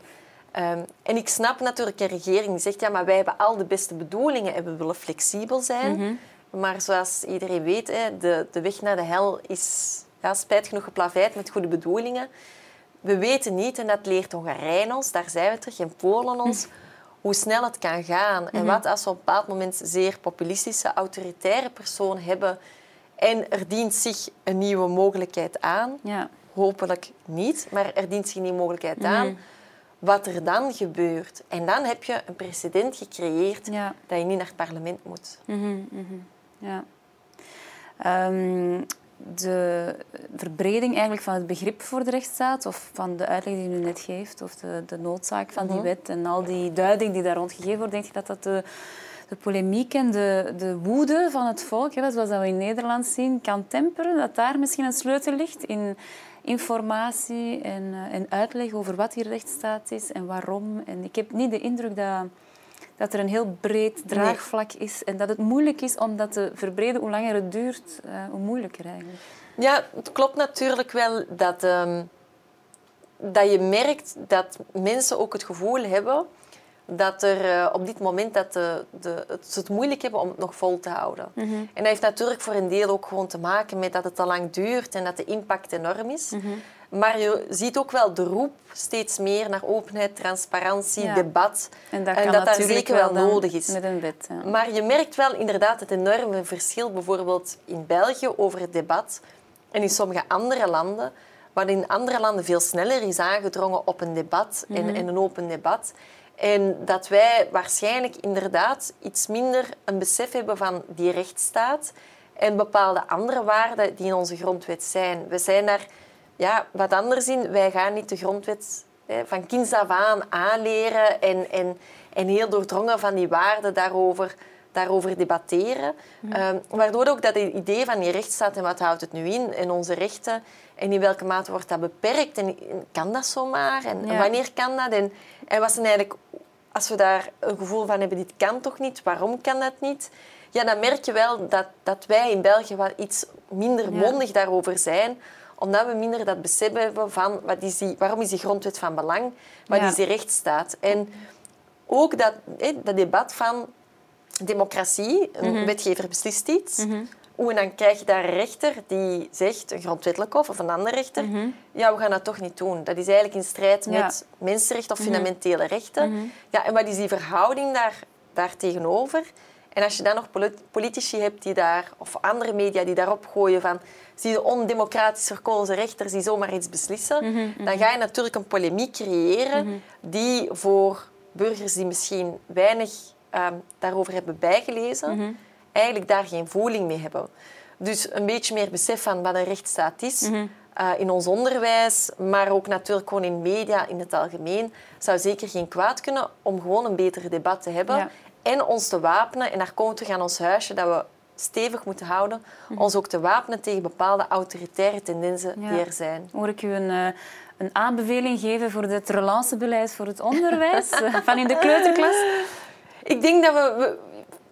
Ehm, en ik snap natuurlijk een regering die zegt, ja, maar wij hebben al de beste bedoelingen en we willen flexibel zijn. Mhm. Maar zoals iedereen weet, hè, de, de weg naar de hel is ja, spijt genoeg geplaveid met goede bedoelingen. We weten niet, en dat leert Hongarije ons, daar zijn we terug, en Polen ons, hoe snel het kan gaan. En mhm. wat als we op een bepaald moment zeer populistische, autoritaire personen hebben en er dient zich een nieuwe mogelijkheid aan. Ja. Hopelijk niet, maar er dient zich een nieuwe mogelijkheid mhm. aan. Wat er dan gebeurt. En dan heb je een precedent gecreëerd dat je niet naar het parlement moet. Mhm, ja. Ehm, de verbreding eigenlijk van het begrip voor de rechtsstaat, of van de uitleg die u net geeft, of de, de noodzaak van die mhm. wet en al die duiding die daar rond gegeven wordt, denk ik dat dat de, de polemiek en de, de woede van het volk, zoals dat we in Nederland zien, kan temperen. Dat daar misschien een sleutel ligt in informatie en, uh, en uitleg over wat die rechtsstaat is en waarom. En ik heb niet de indruk dat dat er een heel breed draagvlak is en dat het moeilijk is om dat te verbreden. Hoe langer het duurt, uh, hoe moeilijker eigenlijk. Ja, het klopt natuurlijk wel dat, um, dat je merkt dat mensen ook het gevoel hebben dat er uh, op dit moment dat de, de, het, ze het moeilijk hebben om het nog vol te houden. Mm -hmm. En dat heeft natuurlijk voor een deel ook gewoon te maken met dat het te lang duurt en dat de impact enorm is. Mm -hmm. Maar je ziet ook wel de roep steeds meer naar openheid, transparantie, debat. En dat, en dat daar zeker wel nodig is. Met een wet, ja. Maar je merkt wel inderdaad het enorme verschil bijvoorbeeld in België over het debat en in sommige andere landen, waar in andere landen veel sneller is aangedrongen op een debat en, mhm. en een open debat. En dat wij waarschijnlijk inderdaad iets minder een besef hebben van die rechtsstaat en bepaalde andere waarden die in onze grondwet zijn. We zijn daar ja, wat anders in. Wij gaan niet de grondwet hè, van kinds af aan aanleren en, en, en heel doordrongen van die waarden daarover, daarover debatteren. Mm. waardoor ook dat idee van die rechtsstaat en wat houdt het nu in en onze rechten en in welke mate wordt dat beperkt en kan dat zomaar en wanneer kan dat en, en wat zijn eigenlijk als we daar een gevoel van hebben, dit kan toch niet, waarom kan dat niet? Ja, dan merk je wel dat, dat wij in België wat iets minder mondig daarover zijn omdat we minder dat besef hebben van wat is die, waarom is die grondwet van belang, wat is die rechtsstaat. En ook dat, dat debat van democratie, een mhm. wetgever beslist iets. Mm En dan krijg je daar een rechter die zegt, een grondwettelijk hof of een andere rechter, mhm. ja, we gaan dat toch niet doen. Dat is eigenlijk in strijd met mensenrechten of mhm. fundamentele rechten. Ja, en wat is die verhouding daar, daar tegenover? En als je dan nog politici hebt die daar, of andere media die daarop gooien van zie je ondemocratisch verkozen rechters die zomaar iets beslissen, dan ga je natuurlijk een polemiek creëren die voor burgers die misschien weinig ehm, daarover hebben bijgelezen, eigenlijk daar geen voeling mee hebben. Dus een beetje meer besef van wat een rechtsstaat is. Uh, in ons onderwijs, maar ook natuurlijk gewoon in media in het algemeen, zou zeker geen kwaad kunnen om gewoon een beter debat te hebben en ons te wapenen. En daar komen we terug aan ons huisje, dat we stevig moeten houden. Mhm. Ons ook te wapenen tegen bepaalde autoritaire tendensen die er zijn. Hoor ik u een, uh, een aanbeveling geven voor het relancebeleid voor het onderwijs? van in de kleuterklas? Ik denk dat we,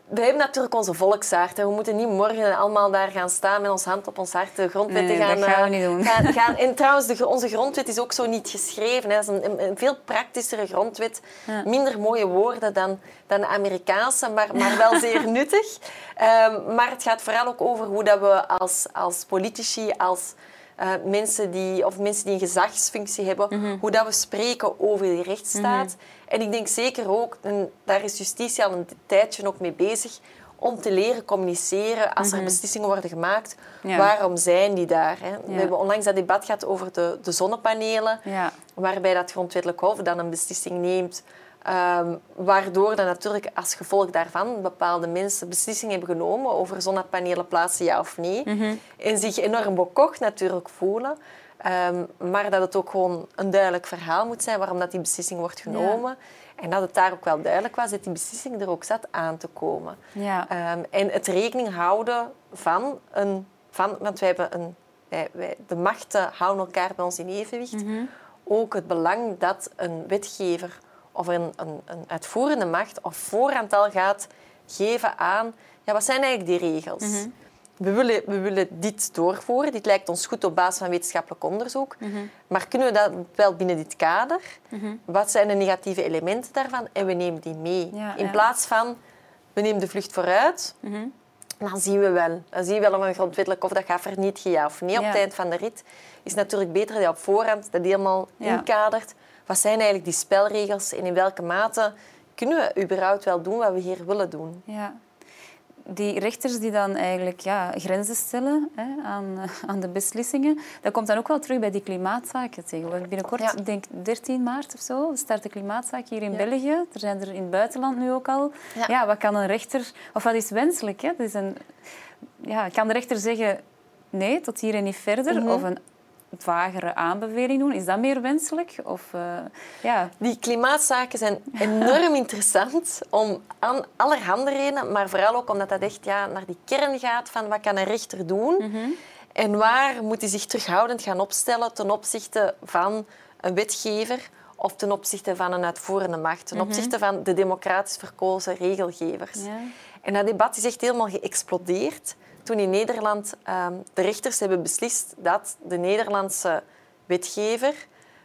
we hebben natuurlijk onze volksaard. We moeten niet morgen allemaal daar gaan staan met ons hand op ons hart de grondwet Nee, te gaan... dat gaan we eh, niet doen. Gaan, gaan. En trouwens, de, onze grondwet is ook zo niet geschreven. Hè. Dat is een, veel praktischere grondwet. Ja. Minder mooie woorden dan, dan de Amerikaanse, maar, maar wel zeer nuttig. Ehm, maar het gaat vooral ook over hoe dat we als, als politici, als eh, mensen, die, of mensen die een gezagsfunctie hebben, Mhm. hoe dat we spreken over die rechtsstaat. En ik denk zeker ook, en daar is justitie al een tijdje ook mee bezig, om te leren communiceren als er beslissingen worden gemaakt. Mhm. Ja. Waarom zijn die daar? Hè? We hebben onlangs dat debat gehad over de, de zonnepanelen, Ja. waarbij dat grondwettelijk hof dan een beslissing neemt. ehm, waardoor dan natuurlijk als gevolg daarvan bepaalde mensen beslissingen hebben genomen over zonnepanelen plaatsen ja of nee. Mhm. En zich enorm bekocht natuurlijk voelen. Ehm, maar dat het ook gewoon een duidelijk verhaal moet zijn waarom dat die beslissing wordt genomen. En dat het daar ook wel duidelijk was dat die beslissing er ook zat aan te komen. Ja. Ehm, en het rekening houden van een... Van, want wij hebben een... Wij, wij, de machten houden elkaar bij ons in evenwicht. Mhm. Ook het belang dat een wetgever of een, een, een uitvoerende macht op voorhand al gaat geven aan... Ja, wat zijn eigenlijk die regels? Mhm. We willen, we willen dit doorvoeren. Dit lijkt ons goed op basis van wetenschappelijk onderzoek. Mhm. Maar kunnen we dat wel binnen dit kader? Wat zijn de negatieve elementen daarvan? En we nemen die mee. Ja, In ja. plaats van, we nemen de vlucht vooruit. Mhm. Dan zien we wel. Dan zien we wel of een grondwettelijk of dat gaat vernietigen, ja of nee. Op het eind van de rit is natuurlijk beter dat je op voorhand dat helemaal inkadert. Wat zijn eigenlijk die spelregels en in welke mate kunnen we überhaupt wel doen wat we hier willen doen? Ja. Die rechters die dan eigenlijk ja, grenzen stellen hè, aan, eh, aan de beslissingen, dat komt dan ook wel terug bij die klimaatzaken tegenwoordig. Binnenkort, Ja. ik denk 13 maart of zo, start de klimaatzaak hier in Ja. België. Er zijn er in het buitenland nu ook al. Ja. Ja. wat kan een rechter, of wat is wenselijk? Hè? Dat is een, ja, kan de rechter zeggen nee, tot hier en niet verder? Mhm. Of een vagere aanbeveling doen? Is dat meer wenselijk? Of, eh, ja. Die klimaatzaken zijn enorm interessant om aan allerhande redenen, maar vooral ook omdat dat echt ja, naar die kern gaat van wat kan een rechter doen en waar moet hij zich terughoudend gaan opstellen ten opzichte van een wetgever of ten opzichte van een uitvoerende macht, ten opzichte van de democratisch verkozen regelgevers. Ja. En dat debat is echt helemaal geëxplodeerd toen in Nederland ehm, de rechters hebben beslist dat de Nederlandse wetgever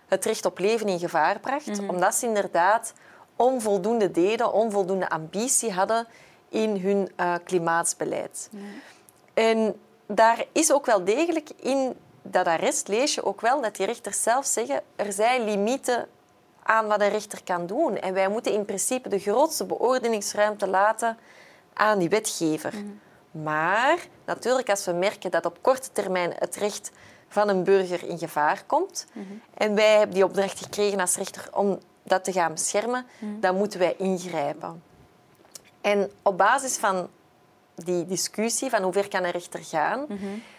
het recht op leven in gevaar bracht, omdat ze inderdaad onvoldoende deden, onvoldoende ambitie hadden in hun eh, klimaatsbeleid. En daar is ook wel degelijk in dat arrest lees je ook wel dat die rechters zelf zeggen er zijn limieten aan wat een rechter kan doen. En wij moeten in principe de grootste beoordelingsruimte laten aan die wetgever. Maar natuurlijk, als we merken dat op korte termijn het recht van een burger in gevaar komt en wij hebben die opdracht gekregen als rechter om dat te gaan beschermen, dan moeten wij ingrijpen. En op basis van die discussie van hoe ver kan een rechter gaan,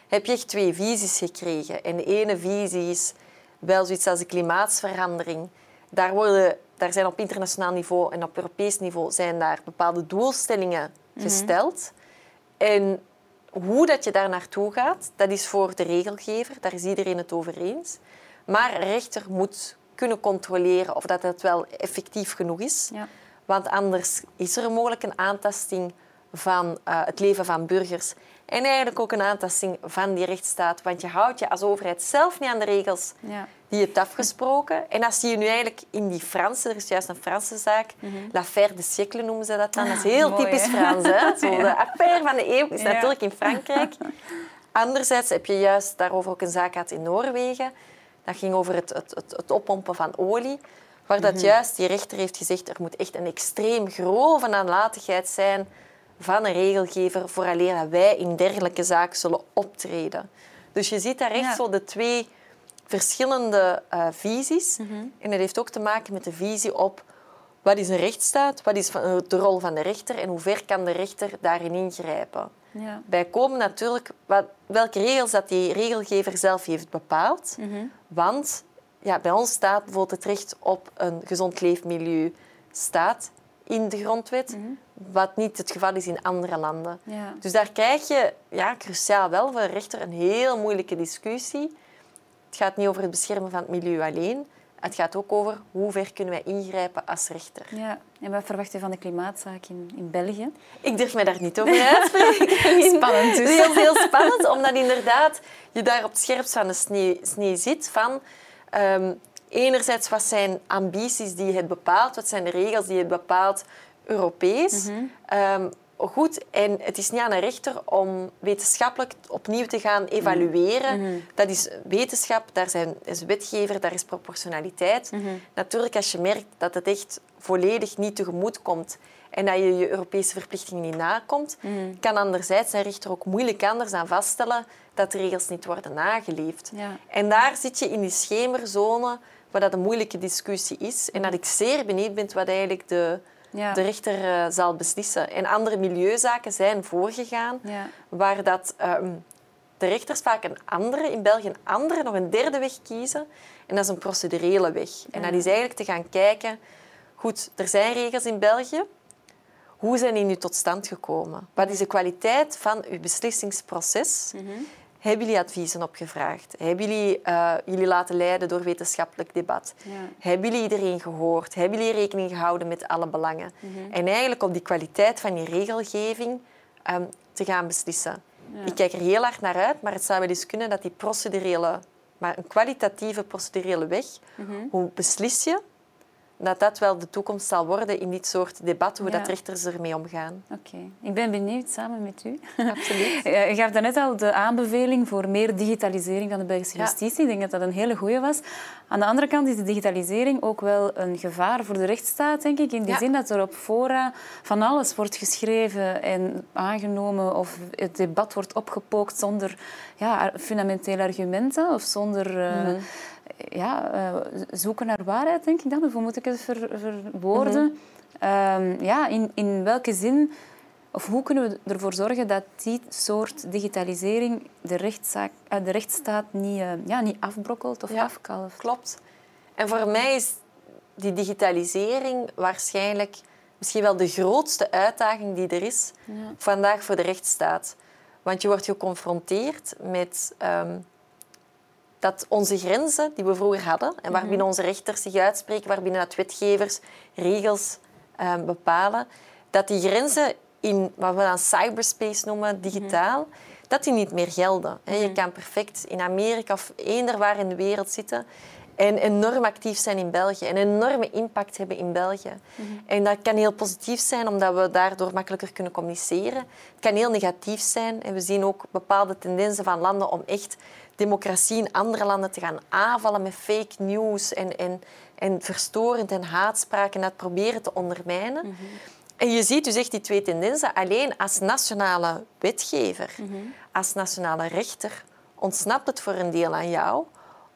heb je echt twee visies gekregen. En de ene visie is wel zoiets als de klimaatsverandering. Daar, worden, daar zijn op internationaal niveau en op Europees niveau zijn daar bepaalde doelstellingen gesteld. En hoe dat je daar naartoe gaat, dat is voor de regelgever. Daar is iedereen het over eens. Maar een rechter moet kunnen controleren of dat het wel effectief genoeg is. Ja. Want anders is er mogelijk een aantasting van eh, het leven van burgers. En eigenlijk ook een aantasting van die rechtsstaat. Want je houdt je als overheid zelf niet aan de regels Ja. die je hebt afgesproken. En als je je nu eigenlijk in die Franse, er is juist een Franse zaak, l'affaire de siècle noemen ze dat dan. Dat is heel Mooi, typisch? Frans. Hè? Zo, De affaire van de eeuw is Ja. natuurlijk in Frankrijk. Anderzijds heb je juist daarover ook een zaak gehad in Noorwegen. Dat ging over het, het, het, het oppompen van olie. Waar dat juist die rechter heeft gezegd, er moet echt een extreem grove nalatigheid zijn van een regelgever vooraleer dat wij in dergelijke zaken zullen optreden. Dus je ziet daar echt Ja. zo de twee verschillende eh, visies. En dat heeft ook te maken met de visie op wat is een rechtsstaat, wat is de rol van de rechter en hoe ver kan de rechter daarin ingrijpen. Ja. Bij komen natuurlijk wat, welke regels dat die regelgever zelf heeft bepaald. Want ja, bij ons staat bijvoorbeeld het recht op een gezond leefmilieu staat in de grondwet, wat niet het geval is in andere landen. Ja. Dus daar krijg je ja, cruciaal wel voor de rechter een heel moeilijke discussie. Het gaat niet over het beschermen van het milieu alleen, Het gaat ook over hoe ver kunnen wij ingrijpen als rechter. Ja. En wat verwacht je van de klimaatzaak in, in België? Ik durf mij daar niet over uit te spreken. Spannend dus. Heel, heel spannend, omdat inderdaad je daar op het scherpst van de snee, snee zit. Van, ehm, enerzijds, wat zijn ambities die het bepaalt? Wat zijn de regels die het bepaalt Europees? Ehm, goed, en het is niet aan een rechter om wetenschappelijk opnieuw te gaan evalueren. Dat is wetenschap, daar zijn, is wetgever, daar is proportionaliteit. Natuurlijk, als je merkt dat het echt volledig niet tegemoet komt en dat je je Europese verplichtingen niet nakomt, kan anderzijds een rechter ook moeilijk anders aan vaststellen dat de regels niet worden nageleefd. Ja. En daar zit je in die schemerzone waar dat een moeilijke discussie is. En dat ik zeer benieuwd ben wat eigenlijk de, Ja. de rechter eh, zal beslissen. En andere milieuzaken zijn voorgegaan Ja. waar dat, ehm, de rechters vaak een andere, in België een andere, nog een derde weg kiezen. En dat is een procedurele weg. En dat is eigenlijk te gaan kijken... Goed, er zijn regels in België. Hoe zijn die nu tot stand gekomen? Wat is de kwaliteit van uw beslissingsproces? Hebben jullie adviezen opgevraagd? Hebben jullie eh, jullie laten leiden door wetenschappelijk debat? Ja. Hebben jullie iedereen gehoord? Hebben jullie rekening gehouden met alle belangen? En eigenlijk op die kwaliteit van je regelgeving ehm, te gaan beslissen. Ik kijk er heel hard naar uit, maar het zou wel eens kunnen dat die procedurele, maar een kwalitatieve procedurele weg, hoe beslis je, dat dat wel de toekomst zal worden in dit soort debat, hoe Ja. dat rechters ermee omgaan. Oké, ik ben benieuwd samen met u. Absoluut. Je gaf daarnet al de aanbeveling voor meer digitalisering van de Belgische Ja. justitie. Ik denk dat dat een hele goeie was. Aan de andere kant is de digitalisering ook wel een gevaar voor de rechtsstaat, denk ik. In die Ja. zin dat er op fora van alles wordt geschreven en aangenomen of het debat wordt opgepookt zonder ja, fundamentele argumenten of zonder eh, Mhm. Ja, eh, zoeken naar waarheid, denk ik dan. Of hoe moet ik het ver, verwoorden? Mhm. Ehm, ja, in, in welke zin of hoe kunnen we ervoor zorgen dat die soort digitalisering de, rechtszaak, eh, de rechtsstaat niet, eh, ja, niet afbrokkelt of Ja. afkalft? Klopt. En voor mij is die digitalisering waarschijnlijk misschien wel de grootste uitdaging die er is Ja. vandaag voor de rechtsstaat. Want je wordt geconfronteerd met ehm, dat onze grenzen die we vroeger hadden en waarbinnen onze rechters zich uitspreken, waarbinnen dat wetgevers regels ehm, bepalen, dat die grenzen in wat we dan cyberspace noemen, digitaal, dat die niet meer gelden. Je kan perfect in Amerika of eender waar in de wereld zitten en enorm actief zijn in België en een enorme impact hebben in België. En dat kan heel positief zijn, omdat we daardoor makkelijker kunnen communiceren. Het kan heel negatief zijn. En we zien ook bepaalde tendensen van landen om echt democratie in andere landen te gaan aanvallen met fake news en, en, en verstorend en haatspraak en dat proberen te ondermijnen. En je ziet dus echt die twee tendensen. Alleen als nationale wetgever, als nationale rechter, ontsnapt het voor een deel aan jou,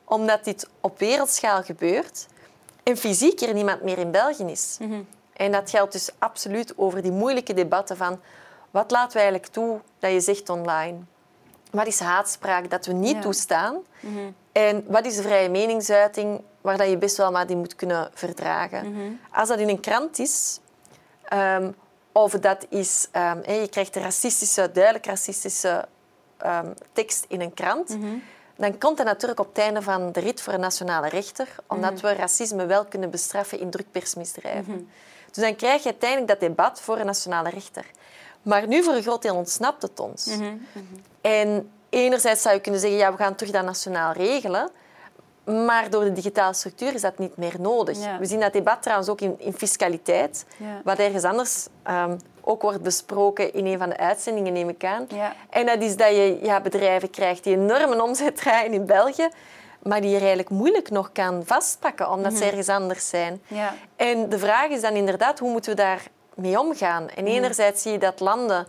omdat dit op wereldschaal gebeurt en fysiek er niemand meer in België is. En dat geldt dus absoluut over die moeilijke debatten van wat laten we eigenlijk toe dat je zegt online? Wat is haatspraak dat we niet Ja. toestaan? En wat is de vrije meningsuiting waar dat je best wel maar die moet kunnen verdragen? Als dat in een krant is, ehm, of dat is, hè, je krijgt een racistische, duidelijk racistische ehm, tekst in een krant, dan komt dat natuurlijk op het einde van de rit voor een nationale rechter, omdat we racisme wel kunnen bestraffen in drukpersmisdrijven. Dus dan krijg je uiteindelijk dat debat voor een nationale rechter. Maar nu voor een groot deel ontsnapt het ons. En enerzijds zou je kunnen zeggen, ja, we gaan terug dat nationaal regelen. Maar door de digitale structuur is dat niet meer nodig. Ja. We zien dat debat trouwens ook in, in fiscaliteit, Ja. wat ergens anders ehm, ook wordt besproken in een van de uitzendingen, neem ik aan. Ja. En dat is dat je ja, bedrijven krijgt die enorme omzet draaien in België, maar die je eigenlijk moeilijk nog kan vastpakken, omdat ze ergens anders zijn. Ja. En de vraag is dan inderdaad, hoe moeten we daar mee omgaan? En enerzijds zie je dat landen,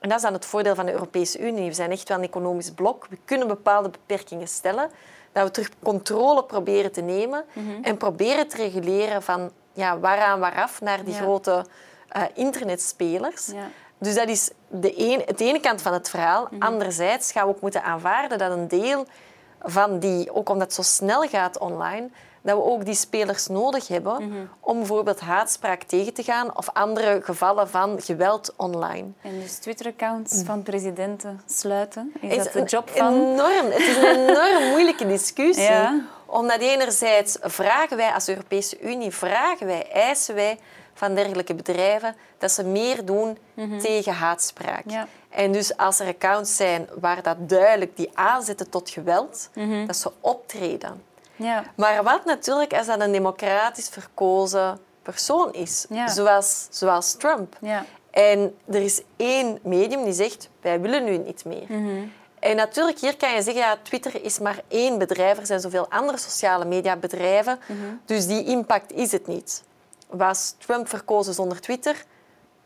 en dat is dan het voordeel van de Europese Unie, we zijn echt wel een economisch blok, we kunnen bepaalde beperkingen stellen, dat we terug controle proberen te nemen en proberen te reguleren van ja, waaraan waaraf naar die Ja. grote eh, internetspelers. Ja. Dus dat is de een, het ene kant van het verhaal. Mhm. Anderzijds gaan we ook moeten aanvaarden dat een deel van die, ook omdat het zo snel gaat online, dat we ook die spelers nodig hebben Mhm. om bijvoorbeeld haatspraak tegen te gaan of andere gevallen van geweld online. En dus Twitter-accounts van presidenten sluiten. Is, Het dat de job van... Enorm, het is een enorm moeilijke discussie. Ja. Omdat enerzijds vragen wij als Europese Unie, vragen wij, eisen wij van dergelijke bedrijven dat ze meer doen tegen haatspraak. Ja. En dus als er accounts zijn waar dat duidelijk die aanzetten tot geweld, dat ze optreden. Ja. Maar wat natuurlijk als dat een democratisch verkozen persoon is, Ja. zoals, zoals Trump. Ja. En er is één medium die zegt, wij willen nu niet meer. En natuurlijk, hier kan je zeggen, ja, Twitter is maar één bedrijf. Er zijn zoveel andere sociale mediabedrijven. Dus die impact is het niet. Was Trump verkozen zonder Twitter?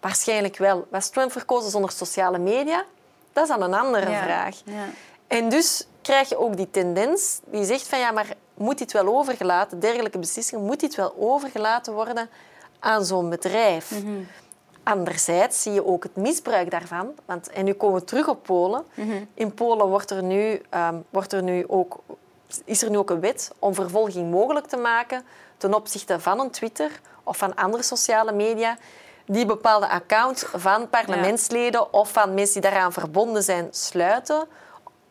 Waarschijnlijk wel. Was Trump verkozen zonder sociale media? Dat is dan een andere Ja. vraag. Ja. En dus krijg je ook die tendens die zegt van ja, maar moet dit wel overgelaten, dergelijke beslissingen, moet dit wel overgelaten worden aan zo'n bedrijf? Mhm. Anderzijds zie je ook het misbruik daarvan. Want, en nu komen we terug op Polen. Mhm. In Polen wordt er nu, ehm, wordt er nu ook, is er nu ook een wet om vervolging mogelijk te maken ten opzichte van een Twitter of van andere sociale media die bepaalde accounts van parlementsleden of van mensen die daaraan verbonden zijn sluiten,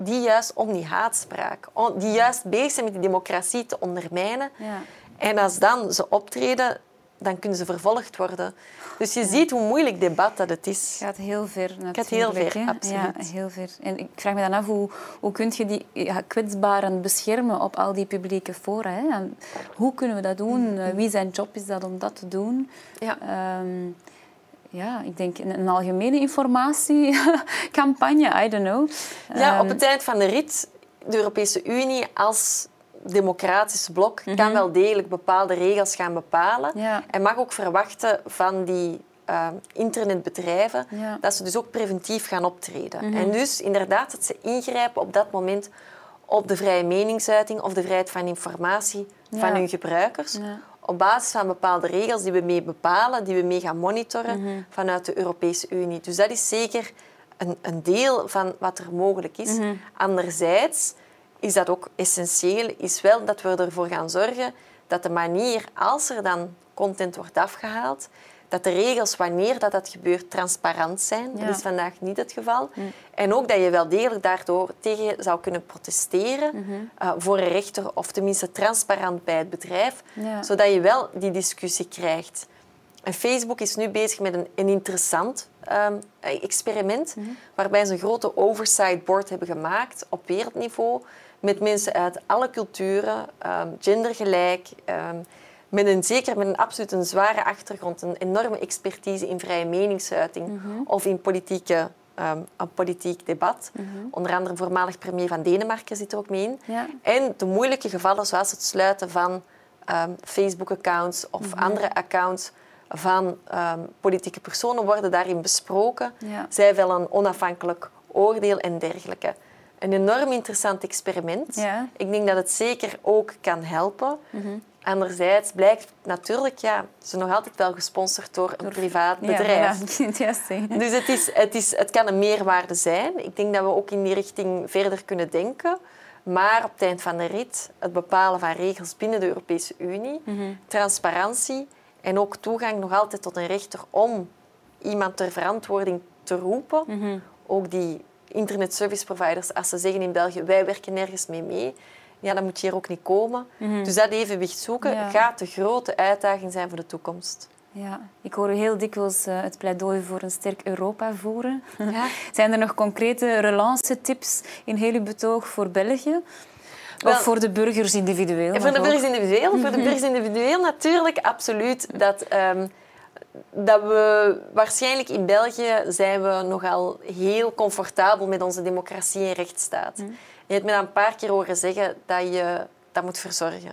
die juist om die haatspraak, die juist bezig zijn met die democratie te ondermijnen. Ja. En als dan ze optreden, dan kunnen ze vervolgd worden. Dus je ziet hoe moeilijk debat dat het is. Het gaat heel ver natuurlijk. gaat heel ver, absoluut. Ja, heel ver. En ik vraag me dan af, hoe, hoe kun je die ja, kwetsbaren beschermen op al die publieke fora? Hè? En hoe kunnen we dat doen? Eh, Wie zijn job is dat om dat te doen? Ja. Ehm, ja, ik denk een, een algemene informatiecampagne, I don't know. Ja, op Ehm, het eind van de rit, de Europese Unie als democratisch blok Mhm. kan wel degelijk bepaalde regels gaan bepalen. Ja. En mag ook verwachten van die eh, internetbedrijven Ja. Mhm. dat ze dus ook preventief gaan optreden. En dus inderdaad dat ze ingrijpen op dat moment op de vrije meningsuiting of de vrijheid van informatie van hun gebruikers. Op basis van bepaalde regels die we mee bepalen, die we mee gaan monitoren Mhm. vanuit de Europese Unie. Dus dat is zeker een, een deel van wat er mogelijk is. Mhm. Anderzijds is dat ook essentieel, is wel dat we ervoor gaan zorgen dat de manier, als er dan content wordt afgehaald, dat de regels, wanneer dat, dat gebeurt, transparant zijn. Ja. Dat is vandaag niet het geval. En ook dat je wel degelijk daardoor tegen zou kunnen protesteren Mhm. eh, voor een rechter, of tenminste transparant bij het bedrijf, Ja. zodat je wel die discussie krijgt. En Facebook is nu bezig met een, een interessant ehm, experiment, Mhm. waarbij ze een grote oversight board hebben gemaakt op wereldniveau, met mensen uit alle culturen, ehm, gendergelijk, ehm, met een, zeker met een absoluut een zware achtergrond, een enorme expertise in vrije meningsuiting Mhm. of in politieke, ehm, een politiek debat. Onder andere voormalig premier van Denemarken zit er ook mee in. Ja. En de moeilijke gevallen, zoals het sluiten van ehm, Facebook-accounts of Mhm. andere accounts van ehm, politieke personen, worden daarin besproken. Ja. Zij wel een onafhankelijk oordeel en dergelijke. Een enorm interessant experiment. Ja. Mhm. Ik denk dat het zeker ook kan helpen. Anderzijds blijkt natuurlijk, ja, ze nog altijd wel gesponsord door een privaat bedrijf. Ja. Dus het, is, het, is, het kan een meerwaarde zijn. Ik denk dat we ook in die richting verder kunnen denken. Maar op het eind van de rit, het bepalen van regels binnen de Europese Unie, transparantie en ook toegang nog altijd tot een rechter om iemand ter verantwoording te roepen. Ook die internet service providers, als ze zeggen in België, wij werken nergens mee mee, ja, dan moet je hier ook niet komen. Dus dat evenwicht zoeken Ja. gaat de grote uitdaging zijn voor de toekomst. Ja, ik hoor u heel dikwijls eh, het pleidooi voor een sterk Europa voeren. Ja. Zijn er nog concrete relance-tips in heel uw betoog voor België? Wel- of voor de burgers individueel? Voor de burgers individueel, voor de burgers individueel natuurlijk absoluut dat, ehm, dat we waarschijnlijk in België zijn we nogal heel comfortabel met onze democratie en rechtsstaat. Je hebt me dan een paar keer horen zeggen dat je dat moet verzorgen.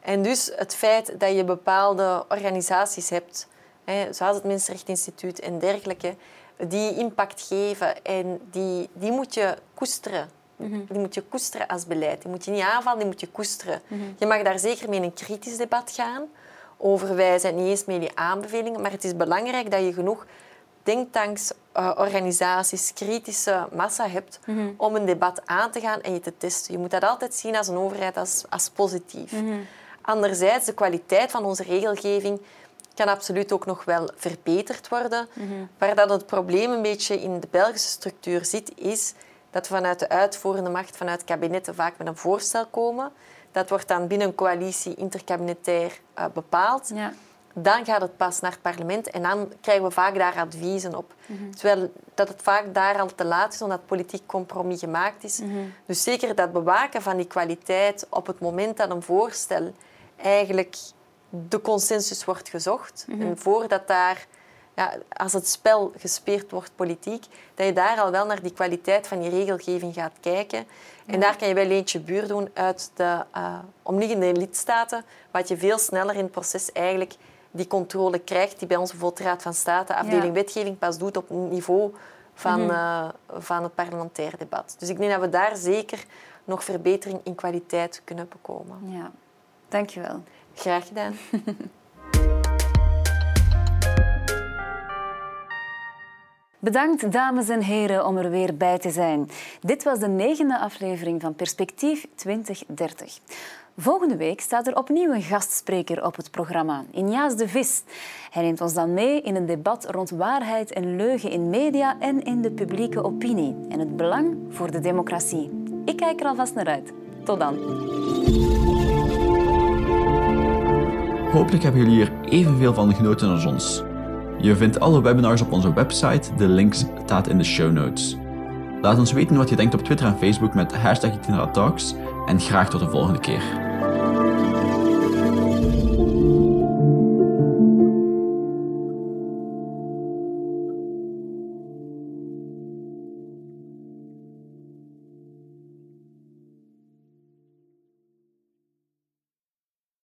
En dus het feit dat je bepaalde organisaties hebt, hè, zoals het Mensenrechteninstituut en dergelijke, die impact geven en die, die moet je koesteren. Die moet je koesteren als beleid. Die moet je niet aanvallen, die moet je koesteren. Je mag daar zeker mee in een kritisch debat gaan over wij zijn niet eens mee die aanbevelingen, maar het is belangrijk dat je genoeg denktanks, eh, organisaties, kritische massa hebt om een debat aan te gaan en je te testen. Je moet dat altijd zien als een overheid als, als positief. Anderzijds, de kwaliteit van onze regelgeving kan absoluut ook nog wel verbeterd worden. Waar dat het probleem een beetje in de Belgische structuur zit, is dat we vanuit de uitvoerende macht, vanuit kabinetten, vaak met een voorstel komen, Dat wordt dan binnen een coalitie interkabinetair uh, bepaald. Ja. Dan gaat het pas naar het parlement en dan krijgen we vaak daar adviezen op. Terwijl dat het vaak daar al te laat is, omdat politiek compromis gemaakt is. Dus zeker dat bewaken van die kwaliteit op het moment dat een voorstel eigenlijk de consensus wordt gezocht. En voordat daar, ja, als het spel gespeeld wordt politiek, dat je daar al wel naar die kwaliteit van die regelgeving gaat kijken. En daar kan je wel eentje buur doen uit de uh, omliggende lidstaten, wat je veel sneller in het proces eigenlijk die controle krijgt, die bij onze Raad van State, afdeling wetgeving, pas doet op niveau van, uh, van het parlementair debat. Dus ik denk dat we daar zeker nog verbetering in kwaliteit kunnen bekomen. Ja, dankjewel. Graag gedaan. Bedankt, dames en heren, om er weer bij te zijn. Dit was de negende aflevering van Perspectief 2030. Volgende week staat er opnieuw een gastspreker op het programma, Injaas de Vis. Hij neemt ons dan mee in een debat rond waarheid en leugen in media en in de publieke opinie en het belang voor de democratie. Ik kijk er alvast naar uit. Tot dan. Hopelijk hebben jullie hier evenveel van genoten als ons. Je vindt alle webinars op onze website, de links staat in de show notes. Laat ons weten wat je denkt op Twitter en Facebook met hashtag Talks en graag tot de volgende keer. Bye.